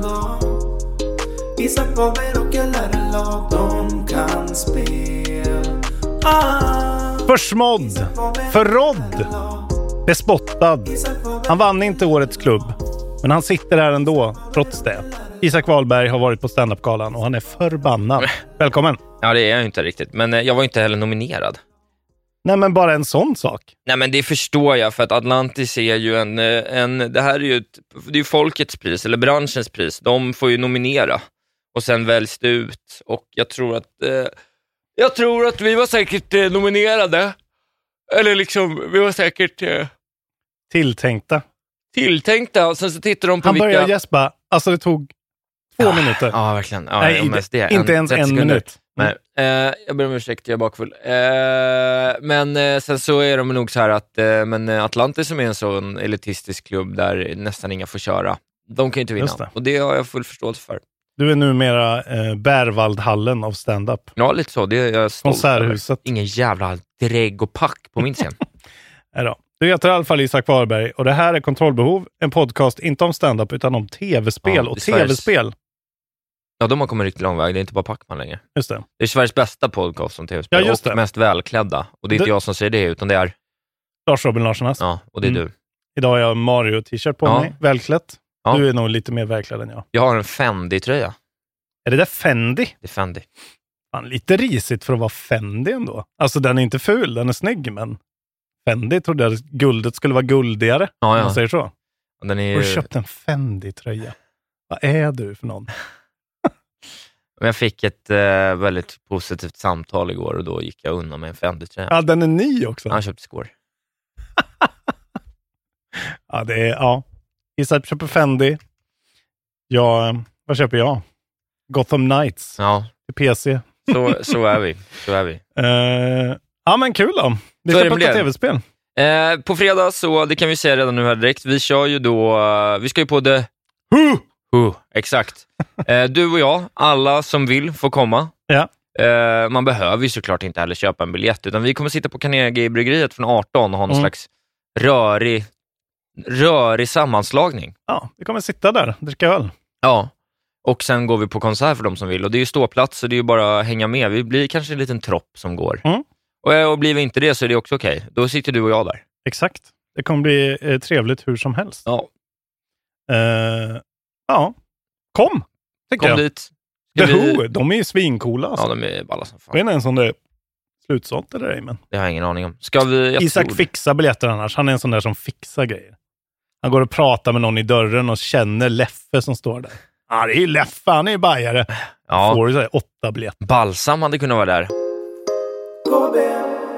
dag Isak Faber och LRLA De kan spel ah, Försmådd, förrådd, bespottad. Han vann inte årets klubb, men han sitter här ändå, trots det. Isak Wahlberg har varit på standup-galan och han är förbannad. Välkommen! Ja, det är jag ju inte riktigt. Men eh, jag var inte heller nominerad. Nej, men bara en sån sak. Nej, men det förstår jag, för att Atlantis är ju en... eh, en det här är ju ett, det är ju folkets pris, eller branschens pris. De får ju nominera och sen väljs det ut. Och jag tror att... Eh, jag tror att vi var säkert eh, nominerade. Eller liksom, vi var säkert eh, Tilltänkta. tilltänkta. Och sen så tittar de på Han vilka... började gäspa, alltså det tog två minuter. Ja, verkligen. Ja, Nej, om ens det. inte ens 30 en sekunder. minut. Nej. Eh, jag ber om ursäkt, jag är bakfull. Eh, men eh, sen så är de nog så här att eh, men eh, Atlantis som är en sån elitistisk klubb där nästan inga får köra, de kan ju inte Just vinna. det. Och det har jag full förståelse för. Du är numera eh, Bärvaldhallen av standup. Ja, lite så. Det är jag stolt Konserthuset. över. Ingen jävla drägg och pack på min scen. Nej då. Du heter i alla fall Isak Wahlberg och det här är Kontrollbehov, en podcast inte om standup utan om tv-spel Ja, och det är Sveriges- tv-spel. ja, de har kommit riktigt lång väg. Det är inte bara Pacman längre. Just det. Det är Sveriges bästa podcast om tv-spel Ja, just och det. mest välklädda. Och det är inte jag som säger det, utan det är... Lars Robin Larssons. Ja, och det är Mm. du. Idag har jag Mario-t-shirt på Ja. mig, välklätt. Ja. Du är nog lite mer välklädd än jag. Jag har en Fendi-tröja. Är det där Fendi? Det är Fendi. Fan, lite risigt för att vara Fendi ändå. Alltså den är inte ful, den är snygg, men Fendi trodde jag guldet skulle vara guldigare. Ja, Om ja. man säger så. Och Den är... Har du köpt en Fendi-tröja? Vad är du för någon? Jag fick ett eh, väldigt positivt samtal igår och då gick jag undan med en Fendi-tröja. Ja, den är ny också. Han köpte skor. Ja, det är, ja. Isak köper Fendi. Ja, vad köper jag? Gotham Knights Ja, till PC. så, så är vi. Så är vi. Eh, ja, men kul då. Vi Så ska prata tv-spel. Eh, på fredag, så det kan vi säga redan nu här direkt, vi kör ju då, eh, vi ska ju på The Huh! Who, exakt. Eh, du och jag, alla som vill får komma. Ja. Man behöver ju såklart inte heller köpa en biljett, utan vi kommer sitta på Carnegie-bryggeriet från 18 och ha någon Mm. slags rörig, rörig sammanslagning. Ja, vi kommer sitta där och dricka öl. Ja, och sen går vi på konsert för de som vill. Och det är ju ståplats, så det är ju bara att hänga med. Vi blir kanske en liten tropp som går. Mm. Och, eh, och blir vi inte det så är det också okej. Då sitter du och jag där. Exakt. Det kommer bli eh, trevligt hur som helst. Ja, Eh, ja, kom! Tycker kom jag. dit. The vi- Who, de är ju svincoola. Alltså. Ja, de är balla som Jag vet fan. inte ens om det är slutsålt eller ej, men Det har jag ingen aning om. Ska vi... Jag Isak tror fixar biljetter annars. Han är en sån där som fixar grejer. Han går och pratar med någon i dörren och känner Leffe som står där. Ja, det är ju Leffe, han är ju bajare. Ja, Får du säga åtta biljetter. Balsam hade kunnat vara där.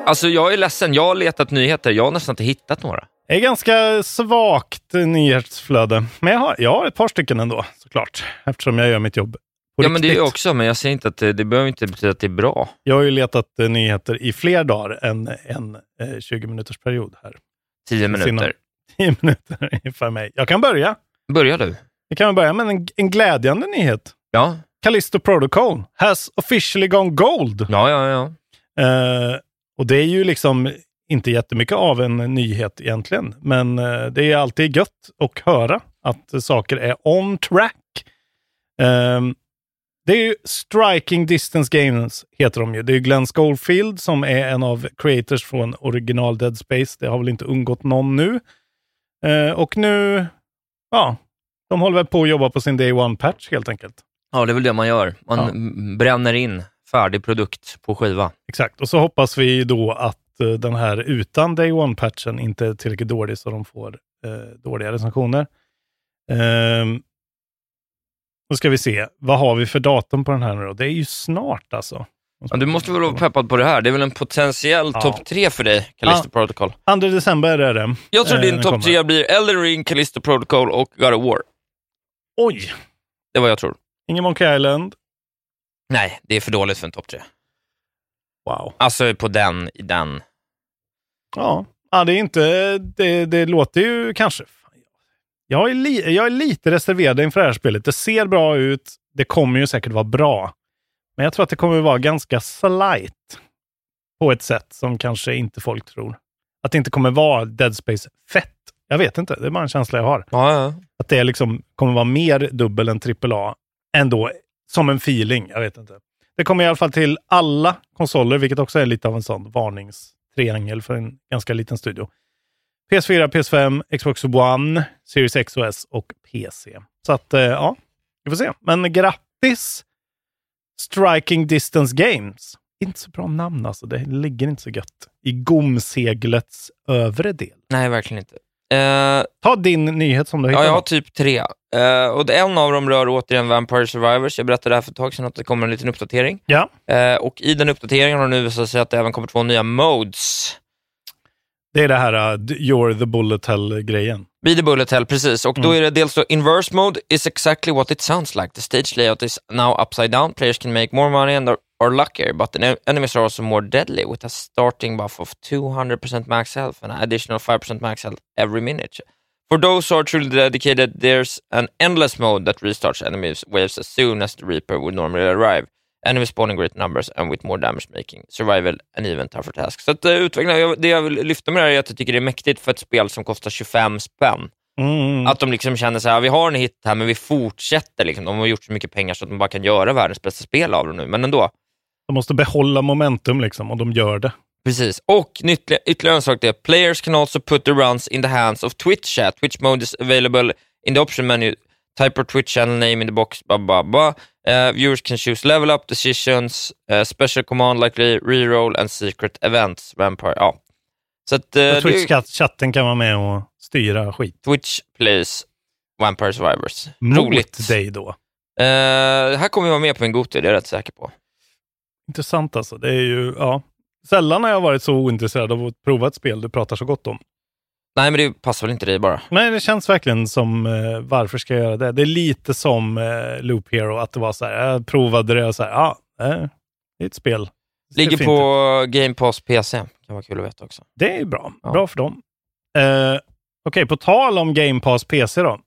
Alltså, jag är ledsen. Jag har letat nyheter. Jag har nästan inte hittat några. Det är ganska svagt eh, nyhetsflöde. Men jag har, jag har ett par stycken ändå, såklart. Eftersom jag gör mitt jobb ja, men det är jag också, men jag säger inte att det, det behöver inte betyda att det är bra. Jag har ju letat eh, nyheter i fler dagar än en eh, 20 minuters period här. Tio minuter. 10 minuter ungefär mig. Jag kan börja. Börjar du? Vi kan börja med en, en glädjande nyhet. Ja, Callisto Protocol has officially gone gold. ja, ja. ja. Eh, och det är ju liksom inte jättemycket av en nyhet egentligen, men eh, det är alltid gött att höra att saker är on track. Ehm, det är ju Striking Distance Games, heter de ju. Det är Glenn Schofield som är en av creators från original Dead Space. Det har väl inte undgått någon nu. Eh, och nu, ja, de håller väl på att jobba på sin Day One-patch helt enkelt. Ja, det är väl det man gör. Man Ja. bränner in färdig produkt på skiva. Exakt, och så hoppas vi då att eh, den här utan Day One-patchen inte är tillräckligt dålig så de får eh, dåliga recensioner. Ehm, då ska vi se, vad har vi för datum på den här nu då? Det är ju snart alltså. Ja, du måste väl vara peppad på det här? Det är väl en potentiell Ja. topp tre för dig, Callisto Ja. Protocol? 2 december är det. Jag tror eh, din topp tre blir Elden Ring, Callisto Protocol och God of War. Oj! Det är vad jag tror. Ingen Monkey Island. Nej, det är för dåligt för en topp tre. Wow. Alltså på den, i den. Ja, ja det är inte... Det, det låter ju kanske... Jag är, li, jag är lite reserverad inför det här spelet. Det ser bra ut. Det kommer ju säkert vara bra. Men jag tror att det kommer vara ganska slight. På ett sätt som kanske inte folk tror. Att det inte kommer vara Dead Space fett. Jag vet inte, det är bara en känsla jag har. Ja, ja. Att det liksom kommer vara mer dubbel än AAA. Ändå som en feeling. Jag vet inte. Det kommer i alla fall till alla konsoler, vilket också är lite av en sån varningstriangel för en ganska liten studio. PS4, PS5, Xbox One, Series X och S och PC. Så att, eh, ja, vi får se. Men grattis Striking Distance Games. Inte så bra namn alltså. Det ligger inte så gött i gomseglets övre del. Nej, verkligen inte. Eh, Ta din nyhet som du ja, hittade. jag har typ tre. Eh, och det- en av dem rör återigen Vampire Survivors. Jag berättade här för ett tag sedan att det kommer en liten uppdatering. Ja. Eh, och i den uppdateringen har det nu visat sig att det även kommer två nya modes. Det är det här uh, You're the Bullet Hell-grejen. Be the bullet hell, precis. Och då Mm. är det dels då inverse mode is exactly what it sounds like. The stage layout is now upside down. Players can make more money and are, luckier, but the en- enemies are also more deadly with a starting buff of 200% max health and an additional 5% max health every minute. For those who are truly dedicated, there's an endless mode that restarts enemies waves as soon as the Reaper would normally arrive. Enemies spawn in great numbers and with more damage making, survival and even tougher tasks. Så att, uh, det jag vill lyfta med det här är att jag tycker det är mäktigt för ett spel som kostar 25 spänn. Mm. Att de liksom känner så här, vi har en hit här men vi fortsätter. Liksom. De har gjort så mycket pengar så att de bara kan göra världens bästa spel av det nu, men ändå. De måste behålla momentum liksom och de gör det. Precis. Och ytterligare en sak det är, players can also put the runs in the hands of Twitch chat. Twitch mode is available in the option menu. Type your Twitch channel name in the box, blah, blah, blah. Uh, viewers can choose level up, decisions, uh, special command like re- reroll and secret events. Vampire, ja. Så att, uh, Twitch-chatten kan vara med och styra skit. Twitch plays Vampire Survivors. Mot Roligt. dig då. Här kommer vi vara med på en Goti, det är jag rätt säker på. Intressant alltså. Det är ju, ja. Sällan har jag varit så ointresserad av att prova ett spel du pratar så gott om. Nej, men det passar väl inte dig bara. Nej, det känns verkligen som, eh, varför ska jag göra det? Det är lite som eh, Loop Hero, att det var så här, jag provade det och så här, ja, eh, det är ett spel. Det Ligger på ut. Game Pass PC, kan vara kul att veta också. Det är bra. Ja. Bra för dem. Eh, Okej, på tal om Game Pass PC då.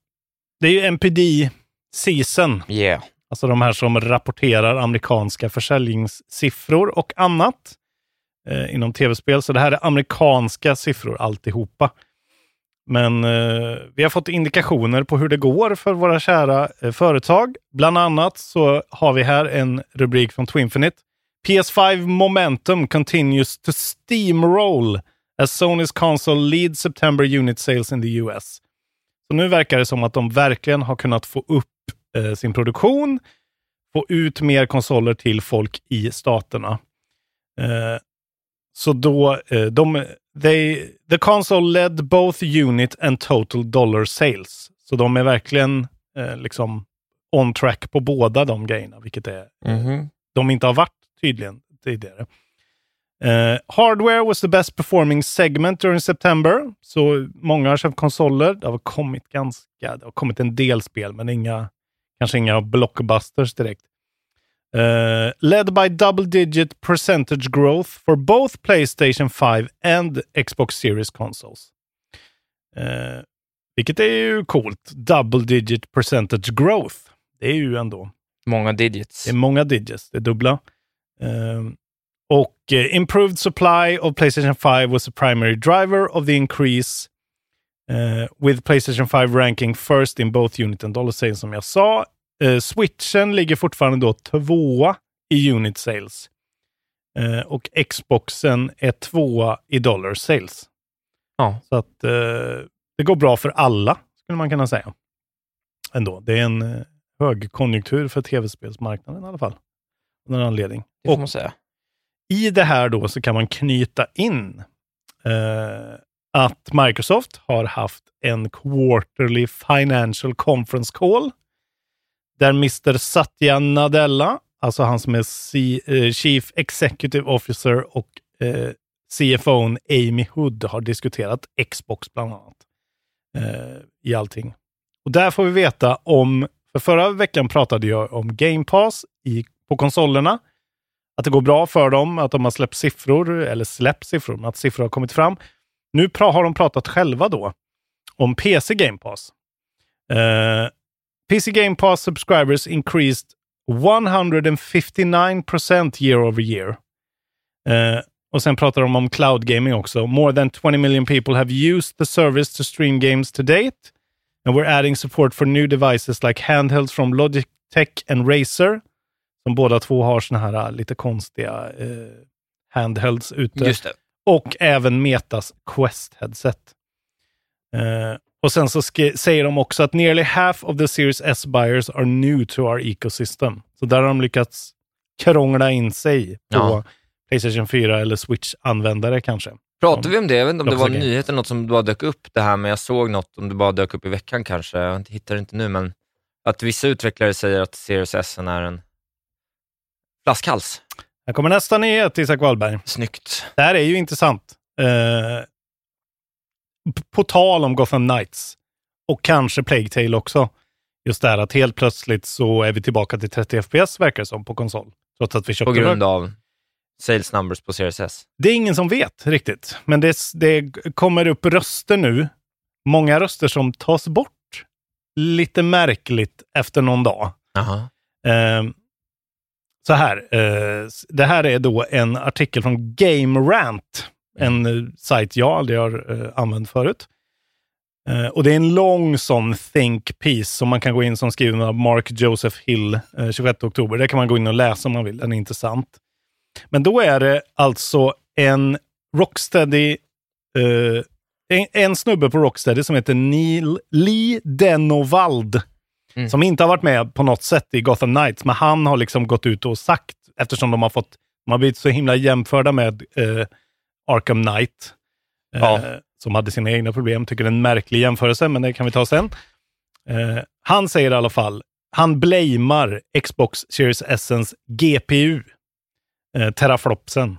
Det är ju NPD Season. Yeah. Alltså de här som rapporterar amerikanska försäljningssiffror och annat eh, inom tv-spel. Så det här är amerikanska siffror alltihopa. Men eh, vi har fått indikationer på hur det går för våra kära eh, företag. Bland annat så har vi här en rubrik från Twinfinite. PS5 momentum continues to steamroll as Sonys console leads September unit sales in the US. Så nu verkar det som att de verkligen har kunnat få upp eh, sin produktion, få ut mer konsoler till folk i staterna. Eh, så då, eh, de, they, the console led both unit and total dollar sales. Så de är verkligen eh, liksom on track på båda de grejerna, vilket är Mhm. de inte har varit tydligen tidigare. Eh, hardware was the best performing segment during September. Så många har köpt konsoler. Det har kommit ganska, det har kommit en del spel, men inga, kanske inga blockbusters direkt. Eh, led by double digit percentage growth for both Playstation 5 and Xbox Series consoles. Eh, vilket är ju coolt. Double digit percentage growth. Det är ju ändå Många digits. det är många digits, det är dubbla. Ehm, Och eh, improved supply of Playstation 5 was a primary driver of the increase eh, with Playstation 5 ranking first in both unit and dollar sales som jag sa. Eh, Switchen ligger fortfarande då tvåa i unit sales. Eh, och Xboxen är tvåa i dollar sales. Ja. Så att eh, det går bra för alla, skulle man kunna säga. Ändå. Det är en eh, högkonjunktur för tv-spelsmarknaden i alla fall. Av någon anledning. Det får man säga. i det här då så kan man knyta in eh, att Microsoft har haft en quarterly financial conference call där Mr. Satya Nadella, alltså han som är C- eh, Chief Executive Officer och eh, CFOn Amy Hood har diskuterat Xbox bland annat eh, i allting. Och där får vi veta om, för förra veckan pratade jag om Game Pass i, på konsolerna att det går bra för dem, att de har släppt siffror, eller släppt siffror, men att siffror har kommit fram. Nu har de pratat själva då om PC Game Pass. Eh, PC Game Pass subscribers increased 159% year over year. Eh, och sen pratar de om cloud gaming också. More than 20 million people have used the service to stream games to date. And we're adding support for new devices like handhelds from Logitech and Razer som båda två har såna här äh, lite konstiga eh, handhelds ute. Och även Metas Quest-headset. Eh, och sen så säger de också att nearly half of the Series S buyers are new to our ecosystem. Så där har de lyckats krångla in sig på Ja. Playstation 4 eller Switch-användare kanske. Pratar vi om det? Jag vet inte om det var en nyhet eller något som bara dök upp det här, men jag såg något, om det bara dök upp i veckan kanske, jag hittar det inte nu, men att vissa utvecklare säger att Series S är en flaskhals. Här kommer nästa nyhet, Isak Wahlberg. Snyggt. Det här är ju intressant. P- på tal om Gotham Knights och kanske Plague Tale också. Just det här att helt plötsligt så är vi tillbaka till 30 FPS verkar det som på konsol. Trots att vi köpte På grund av sales numbers på Series S. Det är ingen som vet riktigt, men det, det kommer upp röster nu. Många röster som tas bort lite märkligt efter någon dag. Eh, så här, s- det här är då en artikel från Game Rant, en eh, sajt jag aldrig har eh, använt förut. Eh, och det är en lång sån think piece som man kan gå in som skriven av Mark Joseph Hill eh, 26 oktober. Det kan man gå in och läsa om man vill, den är intressant. Men då är det alltså en Rocksteady, eh, en, en snubbe på Rocksteady som heter Neil Lee Denovald Mm. som inte har varit med på något sätt i Gotham Knights, men han har liksom gått ut och sagt, eftersom de har fått, de har blivit så himla jämförda med eh, Arkham Knight, eh, Ja. som hade sina egna problem. Tycker det är en märklig jämförelse, men det kan vi ta sen. Eh, han säger i alla fall, han blamear Xbox Series S's GPU, eh, teraflopsen.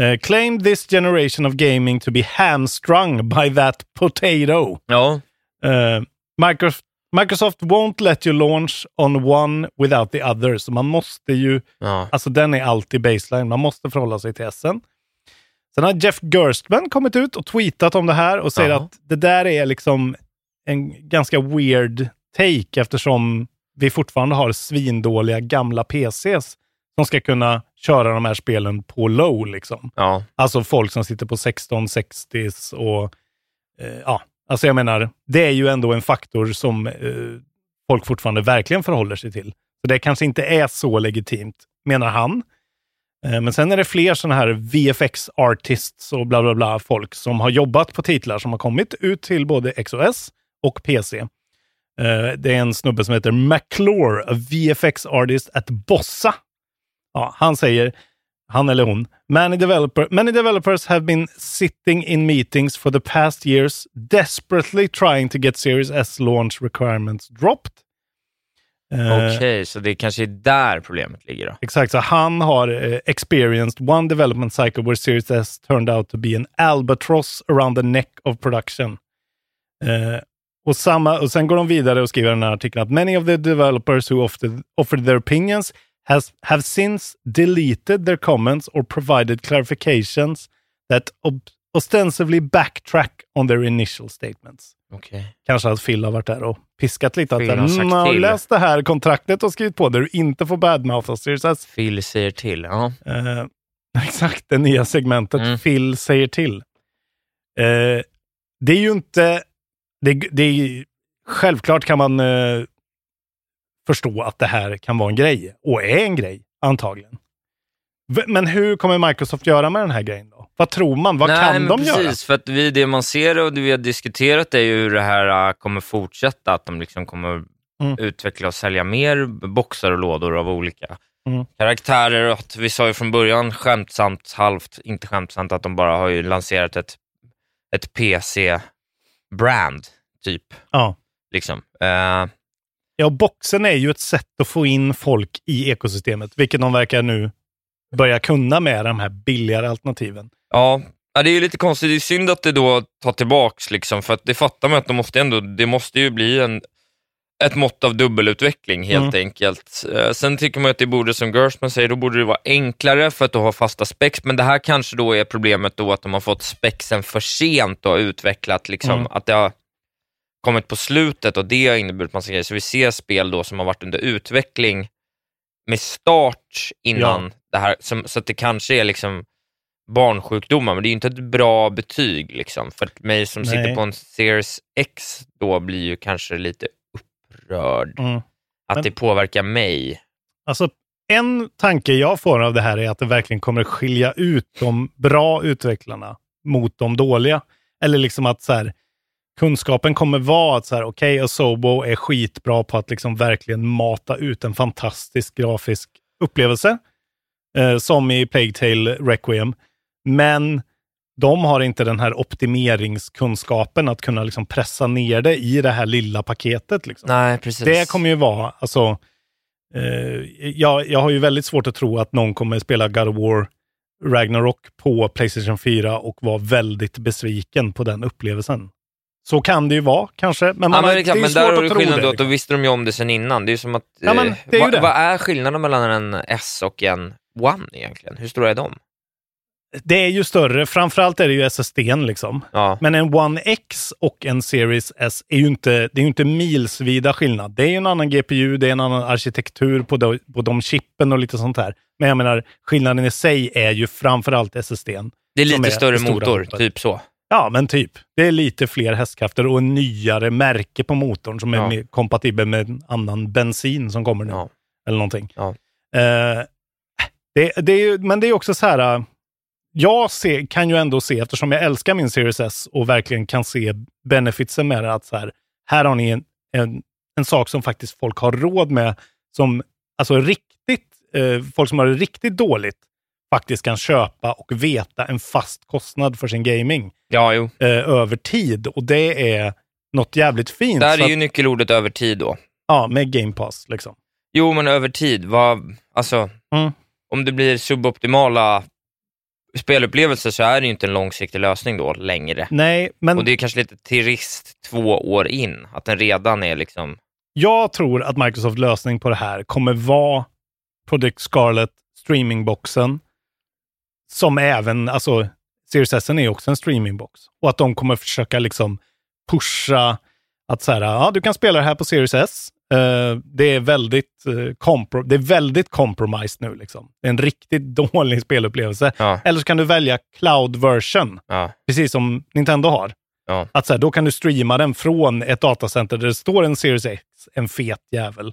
Eh, claimed this generation of gaming to be hamstrung by that potato. Ja, Eh, Microsoft, Microsoft won't let you launch on one without the other. Så man måste ju, ja. alltså den är alltid baseline. Man måste förhålla sig till SN. Sen har Jeff Gerstmann kommit ut och tweetat om det här och säger Jaha. att det där är liksom en ganska weird take eftersom vi fortfarande har svindåliga gamla PCs som ska kunna köra de här spelen på low. Liksom. ja. Alltså folk som sitter på 1660s och eh, ja, alltså jag menar, det är ju ändå en faktor som eh, folk fortfarande verkligen förhåller sig till. Så det kanske inte är så legitimt, menar han. Eh, men sen är det fler sådana här VFX artists och bla bla bla folk som har jobbat på titlar som har kommit ut till både XOS och PC. Eh, det är en snubbe som heter McClure, a VFX artist at Bossa. Ja, han säger han eller hon. Many, developer, many developers have been sitting in meetings for the past years desperately trying to get Series S launch requirements dropped. Eh, Okej, så det kanske är där problemet ligger då? Exakt, så han har eh, experienced one development cycle where Series S turned out to be an albatross around the neck of production. Eh, och, samma, och sen går de vidare och skriver den här artikeln att many of the developers who offered, offered their opinions has, have since deleted their comments or provided clarifications that ob- ostensibly backtrack on their initial statements. Okej. Kanske att Phil har varit där och piskat lite. Att Phil har sagt mm, har du till." läst det här kontraktet och skrivit på där du inte får badmoutha Series S. Phil säger till, ja. Eh, Exakt, det nya segmentet Mm. Phil säger till. Eh, det är ju inte... Det, det är, självklart kan man eh, förstå att det här kan vara en grej, och är en grej, antagligen. Men hur kommer Microsoft göra med den här grejen då? Vad tror man? Vad Nej, kan de precis, göra? för att vi, det man ser och det vi har diskuterat är ju hur det här äh, kommer fortsätta, att de liksom kommer Mm. utveckla och sälja mer boxar och lådor av olika Mm. karaktärer. Och att vi sa ju från början skämtsamt, halvt, inte skämtsamt, att de bara har ju lanserat ett, ett PC-brand, typ. Ja. Liksom. Eh, Ja, boxen är ju ett sätt att få in folk i ekosystemet, vilket de verkar nu börja kunna med de här billigare alternativen. Ja, ja, det är ju lite konstigt. Det är synd att det då tar tillbaks, liksom, för att det fattar man att de måste ändå, det måste ju bli en, ett mått av dubbelutveckling helt enkelt. Eh, sen tycker man att det borde, som Gersman säger, då borde det vara enklare för att då ha fasta specs, men det här kanske då är problemet då att de har fått spexen för sent och utvecklat, liksom, Mm. att det har kommit på slutet och det har inneburit massa grejer. Så vi ser spel då som har varit under utveckling med start innan Ja. Det här, som, så att det kanske är liksom barnsjukdomar, men det är ju inte ett bra betyg. Liksom. För mig som Nej. sitter på en Series X då blir ju kanske lite upprörd Mm. att Men- det påverkar mig. Alltså, en tanke jag får av det här är att det verkligen kommer skilja ut de bra utvecklarna mot de dåliga. Eller liksom att så här, kunskapen kommer vara att så här, okej, Asobo är skitbra på att liksom verkligen mata ut en fantastisk grafisk upplevelse. Eh, som i Plague Tale Requiem. Men de har inte den här optimeringskunskapen att kunna liksom pressa ner det i det här lilla paketet. Liksom. Nej, precis. Det kommer ju vara, alltså, eh, jag, jag har ju väldigt svårt att tro att någon kommer spela God of War Ragnarok på Playstation 4 och vara väldigt besviken på den upplevelsen. Så kan det ju vara kanske, men, man Ja, men, det det kan, är men svårt där har att du tro skillnad det. då, då liksom. visste de ju om det sen innan. Det är som att, Ja, men eh, det är ju vad, det. vad är skillnaden mellan en S och en One egentligen? Hur stora är de? Det är ju större, framförallt är det ju SSDn liksom. Ja. Men en One X och en Series S är ju inte, det är ju inte milsvida skillnad. Det är ju en annan GPU, det är en annan arkitektur på de, på de chippen och lite sånt här. Men jag menar, skillnaden i sig är ju framförallt SSDn. Det är lite större det stora motor, hoppet. typ så. Ja, men typ. Det är lite fler hästkrafter och en nyare märke på motorn som är Ja. mer kompatibel med en annan bensin som kommer nu. Ja. Eller någonting. Ja. Eh, det, det är, ju- men det är också så här, äh, jag ser, kan ju ändå se, eftersom jag älskar min Series S och verkligen kan se benefitsen med det, att så här, här har ni en, en, en sak som faktiskt folk har råd med, som alltså riktigt, eh, folk som har det riktigt dåligt faktiskt kan köpa och veta en fast kostnad för sin gaming Ja, jo. eh, över tid. Och det är något jävligt fint. Där är ju att, nyckelordet över tid då. ja, med Game Pass. Liksom. Jo, men över tid, vad, alltså, Mm. Om det blir suboptimala spelupplevelser så är det ju inte en långsiktig lösning då längre. Nej, men Och det är kanske lite trist två år in, att den redan är liksom... jag tror att Microsoft lösning på det här kommer vara Project Scarlet streamingboxen. Som även, alltså Series S är också en streamingbox. Och att de kommer försöka liksom pusha att så här, ja du kan spela det här på Series S. Eh, det, är väldigt, eh, compro- det är väldigt compromised nu. Liksom. Det är en riktigt dålig spelupplevelse. Ja, Eller så kan du välja cloud version, ja, precis som Nintendo har. ja. Att så här, då kan du streama den från ett datacenter där det står en Series X, en fet jävel,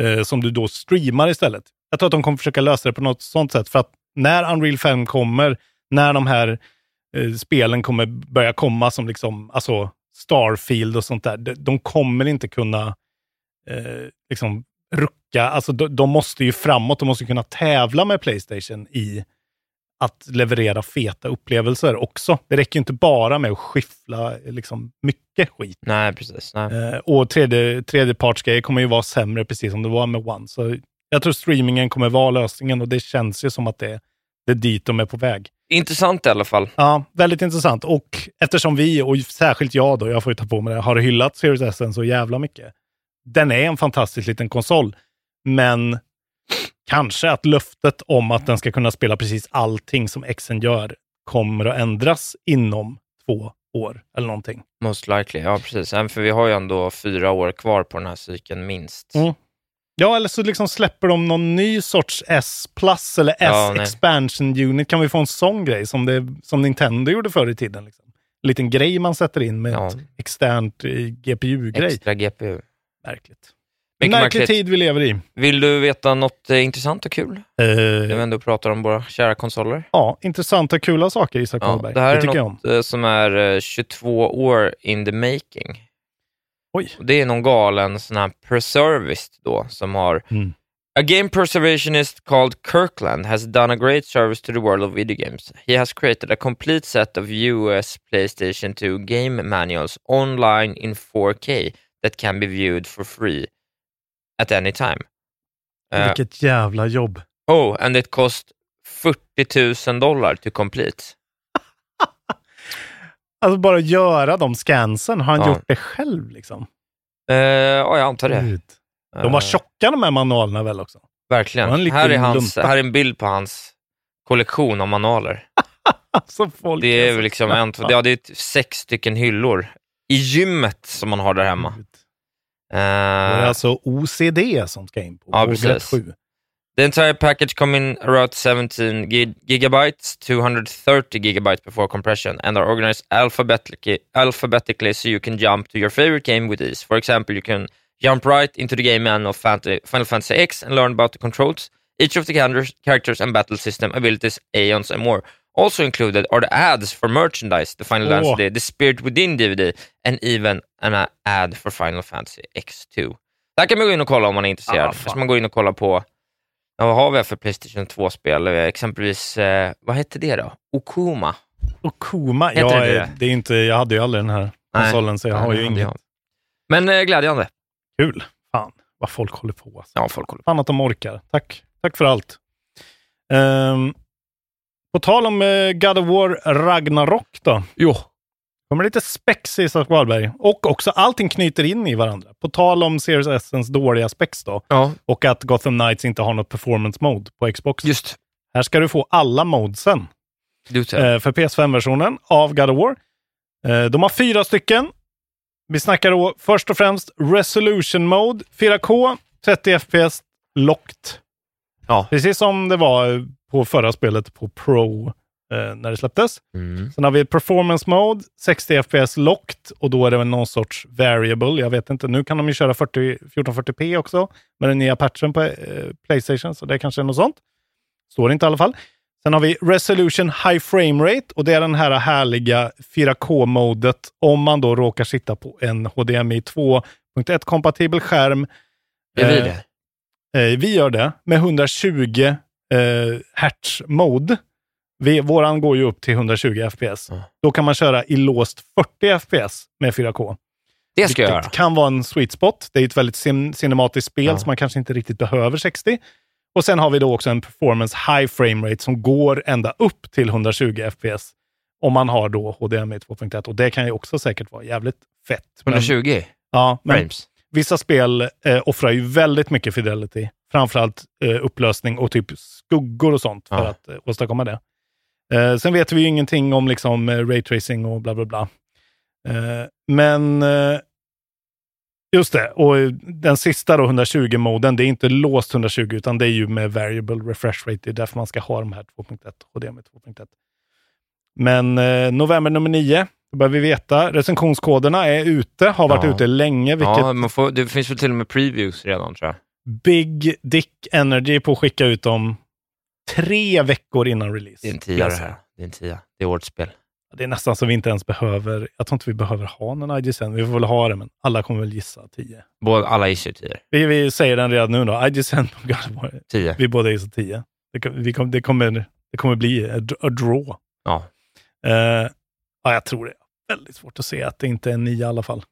eh, som du då streamar istället. Jag tror att de kommer försöka lösa det på något sånt sätt. För att när Unreal 5 kommer, när de här spelen kommer börja komma som liksom, alltså Starfield och sånt där, de, de kommer inte kunna eh, liksom rucka, alltså de, de måste ju framåt, de måste kunna tävla med Playstation i att leverera feta upplevelser också. Det räcker ju inte bara med att skiffla liksom, mycket skit. Nej, precis. Nej. Eh, och tredje, tredjepartsgrejer kommer ju vara sämre, precis som det var med One. Så jag tror streamingen kommer vara lösningen och det känns ju som att det, det är dit de är på väg. Intressant i alla fall. Ja, väldigt intressant. Och eftersom vi, och särskilt jag då, jag får ju ta på mig det, har hyllat Series S så jävla mycket. Den är en fantastisk liten konsol, men kanske att löftet om att den ska kunna spela precis allting som Xen gör kommer att ändras inom två år eller någonting. Most likely, ja precis. För vi har ju ändå fyra år kvar på den här cykeln minst. Mm. Ja, eller så liksom släpper de någon ny sorts S plus eller S Ja, expansion unit. Kan vi få en sån grej som, det, som Nintendo gjorde förr i tiden? Liksom. En liten grej man sätter in med Ja. ett externt eh, GPU-grej. Extra GPU. Märkligt. Mycket Märklig märkligt. tid vi lever i. Vill du veta något eh, intressant och kul? När vi Eh, ändå pratar om våra kära konsoler. ja, intressanta, kula saker, Isak Ja, Karlberg. det här är tycker jag om. något eh, som är eh, 22 år in the making. Oj. Och Det är någon galen sån här preservist då som har Mm. A game preservationist called Kirkland has done a great service to the world of video games. He has created a complete set of US PlayStation 2 game manuals online in 4K that can be viewed for free at any time. Uh, Vilket jävla jobb. oh, and it cost 40 000 dollar to complete. Alltså bara göra de scansen. Har han Ja. gjort det själv liksom? Uh, ja, jag antar det. Gud. De var Eh, tjocka de här manualerna väl också? Verkligen. Här är, hans, här är en bild på hans kollektion av manualer. Alltså Det är liksom en, ja, det är t- sex stycken hyllor i gymmet som man har där hemma. Eh, Det är alltså OCD som ska in på. Ja, precis. sju. The entire package come in around 17 gi- gigabytes, 230 gigabytes before compression, and are organized alphabetically, alphabetically so you can jump to your favorite game with ease. For example, you can jump right into the game manual of Final Fantasy X and learn about the controls, each of the characters- characters and battle system abilities, aeons, and more. Also included are the ads for merchandise, the Final Åh. Fantasy, the Spirit Within DVD, and even an ad for Final Fantasy X2. Där kan man gå in och kolla om man är intresserad. Ah, ska man gå in och kolla på Ja, vad har vi för Playstation 2-spel? Exempelvis, eh, vad hette det då? Okuma? Och Kuma, Heter jag, det det? det är inte, jag hade ju aldrig den här konsolen så jag Nej, har ju inget jag. Men eh, glädjande. kul. Fan, vad folk håller på. Alltså. Ja, folk håller på. Fan att de orkar. Tack, tack för allt. Ehm, på tal om eh, God of War Ragnarok då. Jo. kommer lite spex i Isak Wahlberg. Och också allting knyter in i varandra. På tal om Series S's dåliga spex då. Ja, Och att Gotham Knights inte har något performance mode på Xbox. just. Här ska du få alla modesen. Du ser. eh, för PS5-versionen av God of War. Eh, de har fyra stycken. Vi snackar då först och främst Resolution Mode, 4K, 30 FPS, locked. Ja. Precis som det var på förra spelet på Pro eh, när det släpptes. Mm. Sen har vi Performance Mode, 60 FPS locked och då är det väl någon sorts variable. Jag vet inte, nu kan de ju köra 40, 1440p också med den nya patchen på eh, Playstation, så det kanske är något sånt. Står inte i alla fall. Sen har vi Resolution High Frame Rate och det är den här härliga 4K-modet om man då råkar sitta på en HDMI 2.1-kompatibel skärm. Är vi Eh, det? Eh, vi gör det med 120 eh, hertz mode. Vi, våran går ju upp till 120 FPS. Ja. Då kan man köra i låst 40 FPS med 4K. Det ska jag göra. kan vara en sweet spot. Det är ett väldigt cin- cinematiskt spel Ja. så man kanske inte riktigt behöver 60. Och sen har vi då också en performance high frame rate som går ända upp till 120 FPS. Om man har då HDMI 2.1 och det kan ju också säkert vara jävligt fett. Men- 120 ja, men frames. Vissa spel eh, offrar ju väldigt mycket fidelity. Framförallt eh, upplösning och typ skuggor och sånt för Ja. att eh, åstadkomma det. Eh, sen vet vi ju ingenting om liksom, eh, raytracing och bla bla bla. Eh, men eh, just det, och eh, den sista då, 120-moden, det är inte låst 120 utan det är ju med variable refresh rate. Det är därför man ska ha de här 2.1, HDMI 2.1. Men november nummer 9, då börjar vi veta. Recensionskoderna är ute, har varit Ja. ute länge, vilket Ja, får, det finns väl till och med previews redan tror jag. Big Dick Energy på att skicka ut dem tre veckor innan release. Det är en tia jag det här. Det är en tia. Det är årets spel. Det är nästan så vi inte ens behöver, jag tror inte vi behöver ha någon IGSN. Vi får väl ha det, men alla kommer väl gissa 10. Både, alla gissar ju tior. Vi, vi säger den redan nu då, War. Tio. Vi båda gissar 10. Det, vi kom, det, kommer, det kommer bli a, draw. Ja. Eh, ja, jag tror det. Väldigt svårt att se att det inte är 9 i alla fall.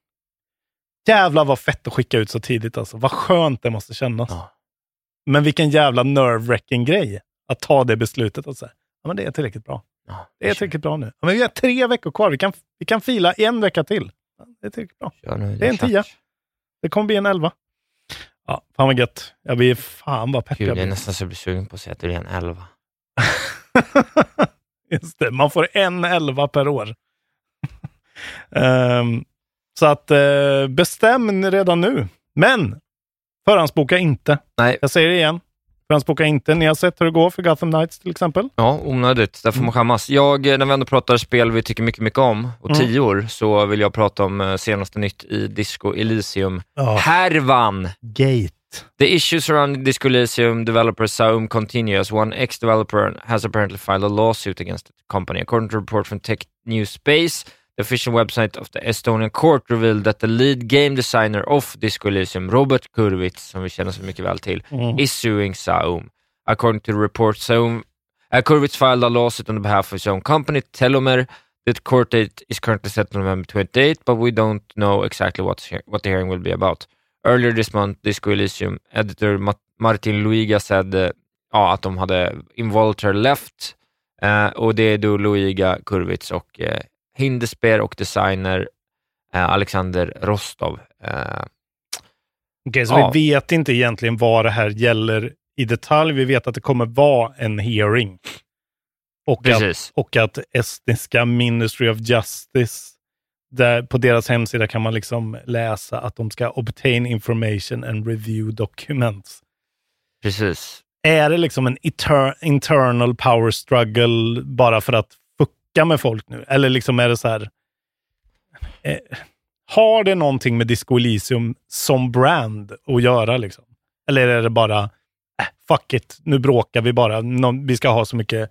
Jävlar vad fett att skicka ut så tidigt alltså. Vad skönt det måste kännas. Ja. Men vilken jävla nerve-wracking grej att ta det beslutet och säga, ja men det är tillräckligt bra. Ja, Det är tillräckligt bra nu. Ja, men vi har tre veckor kvar. Vi kan, vi kan fila en vecka till. Det är tillräckligt bra. Nu, Det är en tia. Det kommer bli en elva. Ja, fan vad gött. Jag blir fan vad pepp Gud, jag jag är nästan så jag blir sugen på att säga att det är en elva. Just det, man får en elva per år. Ehm, så att eh, bestäm redan nu. Men Förhandsboka inte. Nej. Jag säger det igen. Förhandsboka inte. Ni har sett hur det går för Gotham Knights till exempel. Ja, onödigt. Där får man skämmas. Jag, eh, när vi ändå pratar spel vi tycker mycket, mycket om och Mm. tio år, så vill jag prata om eh, senaste nytt i Disco Elysium. Ja. Härvan! Gate. The issues surrounding Disco Elysium developer Saum continue as one ex-developer has apparently filed a lawsuit against the company. According to a report from Tech News Space, the official website of the Estonian court revealed that the lead game designer of Disco Elysium, Robert Kurwitz, som vi känner så mycket väl till, Mm. is suing Saum. According to the report, Saum, uh, Kurwitz filed a lawsuit on behalf of his own company, Telomer. The court date is currently set on November 28, but we don't know exactly what's he- what the hearing will be about. Earlier this month, Disco Elysium editor Ma- Martin Luiga said uh, ja, att de hade involuntary left eh, och det är då Luiga Kurwitz och Hindesper och designer eh, Alexander Rostov. Eh, Okej, så Ja. vi vet inte egentligen vad det här gäller i detalj. Vi vet att det kommer vara en hearing. Och att, Precis. och att estniska Ministry of Justice, där på deras hemsida kan man liksom läsa att de ska obtain information and review documents. Precis. Är det liksom en inter internal power struggle bara för att fucka med folk nu? Eller liksom är det så här... Eh, har det någonting med Disco Elysium som brand att göra? Liksom? Eller är det bara, äh, fuck it, nu bråkar vi bara. Nå- vi ska ha så mycket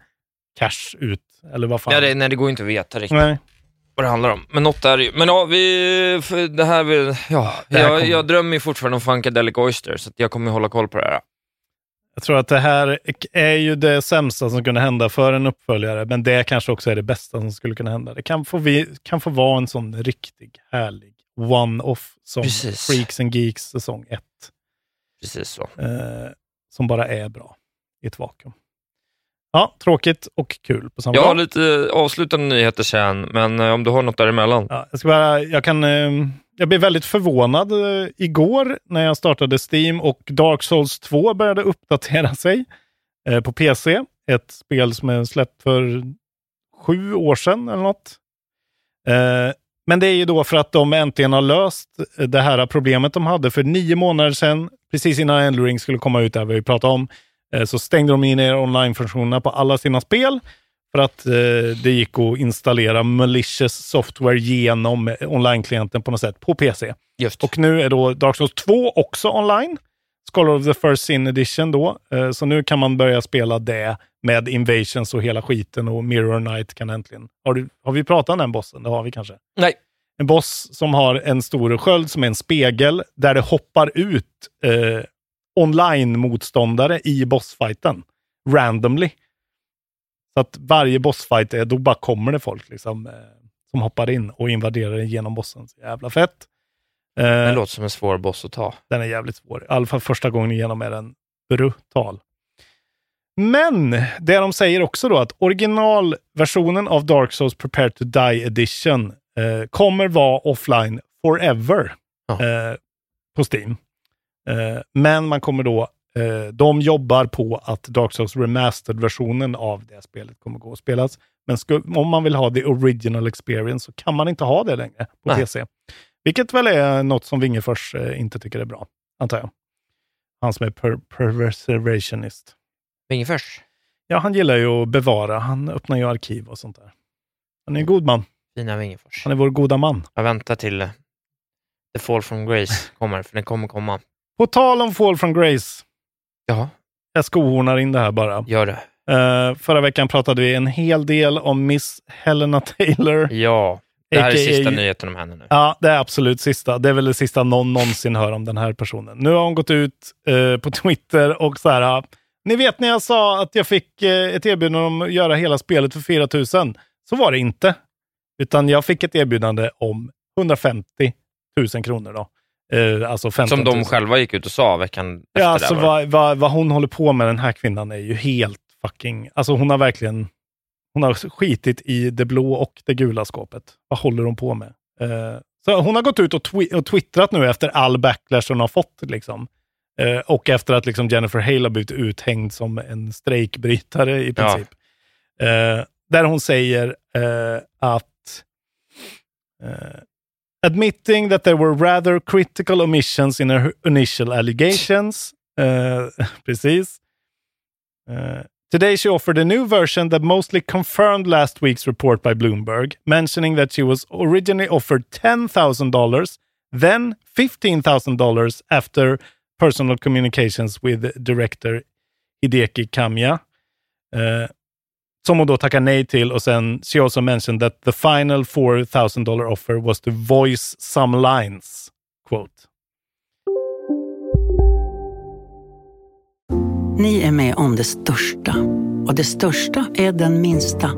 cash ut. Eller vad fan? Ja, det, nej, det går inte att veta riktigt Nej. vad det handlar om. Men något är ju. Men ja, vi, det här, vill, ja, det här jag, kommer- jag drömmer ju fortfarande om Funkadelic Oyster, så jag kommer hålla koll på det här. Jag tror att det här är ju det sämsta som kunde hända för en uppföljare, men det kanske också är det bästa som skulle kunna hända. Det kan få, vi, kan få vara en sån riktig, härlig one-off som Precis. Freaks and Geeks säsong 1. Precis så. Eh, som bara är bra i ett vakuum. Ja, tråkigt och kul på samma Jag har gång. lite avslutande nyheter sen, men eh, om du har något däremellan? Ja, jag, ska bara, jag, kan, eh, jag blev väldigt förvånad eh, igår när jag startade Steam och Dark Souls 2 började uppdatera sig eh, på PC. Ett spel som är släppt för sju år sedan eller något. Eh, men det är ju då för att de äntligen har löst det här problemet de hade för nio månader sedan, precis innan Eldring skulle komma ut, där vi pratade om, så stängde de in online-funktionerna på alla sina spel för att eh, det gick att installera malicious software genom online-klienten på något sätt på PC. Just. Och nu är då Dark Souls 2 också online. Scholar of the First Sin Edition då. Eh, så nu kan man börja spela det med Invasions och hela skiten och Mirror Knight kan äntligen... Har, du, har vi pratat om den bossen? Det har vi kanske. Nej. En boss som har en stor sköld som är en spegel där det hoppar ut eh, online-motståndare i bossfighten. Randomly. Så att varje bossfight, är, då bara kommer det folk liksom, eh, som hoppar in och invaderar genom bossen. Så jävla fett. Eh, Det låter som en svår boss att ta. den är jävligt svår. I alla fall första gången igenom är den brutal. Men det de säger också då att originalversionen av Dark Souls Prepare to Die Edition eh, kommer vara offline forever Ja. eh, på Steam. Eh, men man kommer då, eh, de jobbar på att Dark Souls Remastered-versionen av det spelet kommer gå att spelas. Men om man vill ha the original experience så kan man inte ha det längre på Nej. PC. Vilket väl är något som Wingefors eh, inte tycker är bra, antar jag. Han som är per preservationist. Wingefors. Ja, han gillar ju att bevara. Han öppnar ju arkiv och sånt där. Han är en god man. Fina Wingefors. Han är vår goda man. Jag väntar till eh, The Fall from Grace kommer, för den kommer komma. På tal om Fall from Grace. Ja, Jag skohornar in det här bara. gör det. Eh, förra veckan pratade vi en hel del om Miss Helena Taylor. Ja, det här är sista nyheten om henne nu. Ja, det är absolut sista. Det är väl det sista någon någonsin hör om den här personen. Nu har hon gått ut eh, på Twitter och så här. Ni vet när jag sa att jag fick eh, ett erbjudande om att göra hela spelet för 4 000. Så var det inte. Utan jag fick ett erbjudande om 150 000 kronor. Då. Eh, alltså 15 Som 000. de själva gick ut och sa veckan efter. Ja, alltså där, var det. vad, vad, vad hon håller på med den här kvinnan är ju helt fucking... Alltså hon har verkligen... Hon har skitit i det blå och det gula skåpet. Vad håller hon på med? Eh, så hon har gått ut och, twi- och twittrat nu efter all backlash hon har fått. Liksom. Eh, och efter att liksom, Jennifer Hale har blivit uthängd som en strejkbrytare i Ja. princip. Eh, där hon säger eh, att... Admitting that there were rather critical omissions in her initial allegations. Uh, precis. Uh, today she offered a new version that mostly confirmed last week's report by Bloomberg, mentioning that she was originally offered $10,000, then $15,000 after personal communications with director Hideki Kamiya. Uh, som hon då tackar nej till och sen she also mentioned that the final 4000 dollar offer was to voice some lines. Quote. Ni är med om det största. Och det största är den minsta.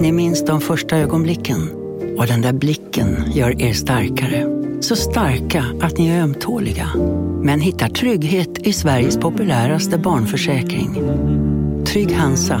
Ni minns de första ögonblicken. Och den där blicken gör er starkare. Så starka att ni är ömtåliga. Men hittar trygghet i Sveriges populäraste barnförsäkring. Trygg Hansa.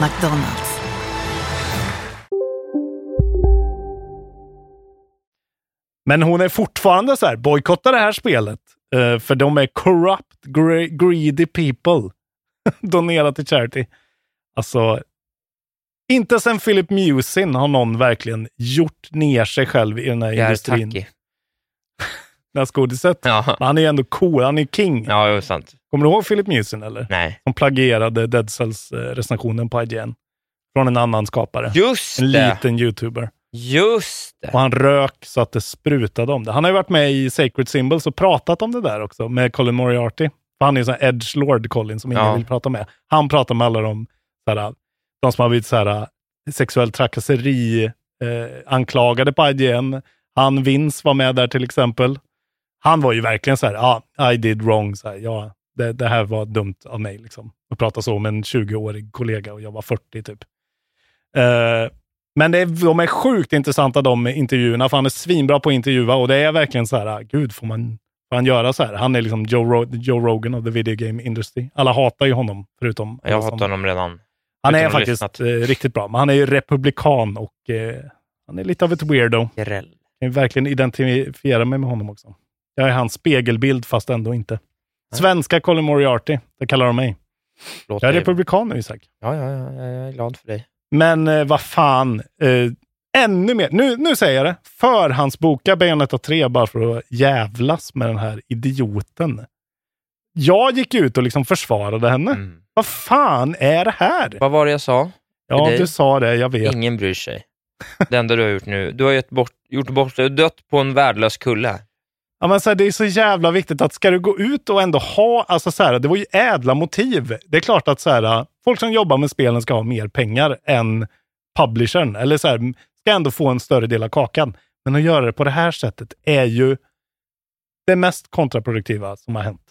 McDonalds. Men hon är fortfarande så här, bojkotta det här spelet. eh, för de är corrupt, gre- greedy people. Donera till charity. Alltså, inte sen Philip Musin har någon verkligen gjort ner sig själv i den här industrin. Skådiset. Ja. Men han är ändå cool, han är king. Ja, det är sant. Kommer du ihåg Philip Musin eller? Nej. Som plagierade Dead Cells-recensionen på IGN. Från en annan skapare. Just en det. liten youtuber. Just det. Och han rök så att det sprutade om det. Han har ju varit med i Sacred Symbols och pratat om det där också med Colin Moriarty. För han är ju sån här edge lord Colin som ingen Ja. vill prata med. Han pratar med alla de, såhär, de som har blivit såhär, sexuell trakasseri eh, anklagade på IGN. Han Vince var med där till exempel. Han var ju verkligen så här, ja, I did wrong. Så här, ja, det, det här var dumt av mig. Liksom. Att prata så om en 20-årig kollega och jag var 40 typ. Eh, men det är, de är sjukt intressanta de intervjuerna, för han är svinbra på att intervjua och det är verkligen så här, gud får man, får han göra så här? Han är liksom Joe, Ro- Joe Rogan of the video game industry. Alla hatar ju honom, förutom... Jag hatar honom redan. Han är faktiskt eh, riktigt bra, men han är ju republikan och eh, han är lite av ett weirdo. Grell. Jag kan verkligen identifiera mig med honom också. Jag är hans spegelbild, fast ändå inte. Svenska Colin Moriarty, det kallar de mig. Låt Jag är republikan nu, Isak. Ja, ja, ja, jag är glad för dig. Men eh, vad fan, eh, ännu mer. Nu, nu säger jag det. Förhandsboka Bayonetta 3 bara för att jävlas med den här idioten. Jag gick ut och liksom försvarade henne. Vad fan är det här? Mm. Vad var det jag sa? Ja, dig? du sa det. Jag vet. Ingen bryr sig. Det enda du har gjort nu, du har gett bort, gjort bort, du har dött på en värdelös kulle. Ja, men så här, det är så jävla viktigt att ska du gå ut och ändå ha, alltså så här, det var ju ädla motiv. Det är klart att så här, folk som jobbar med spelen ska ha mer pengar än publishern, eller så här, ska ändå få en större del av kakan. Men att göra det på det här sättet är ju det mest kontraproduktiva som har hänt.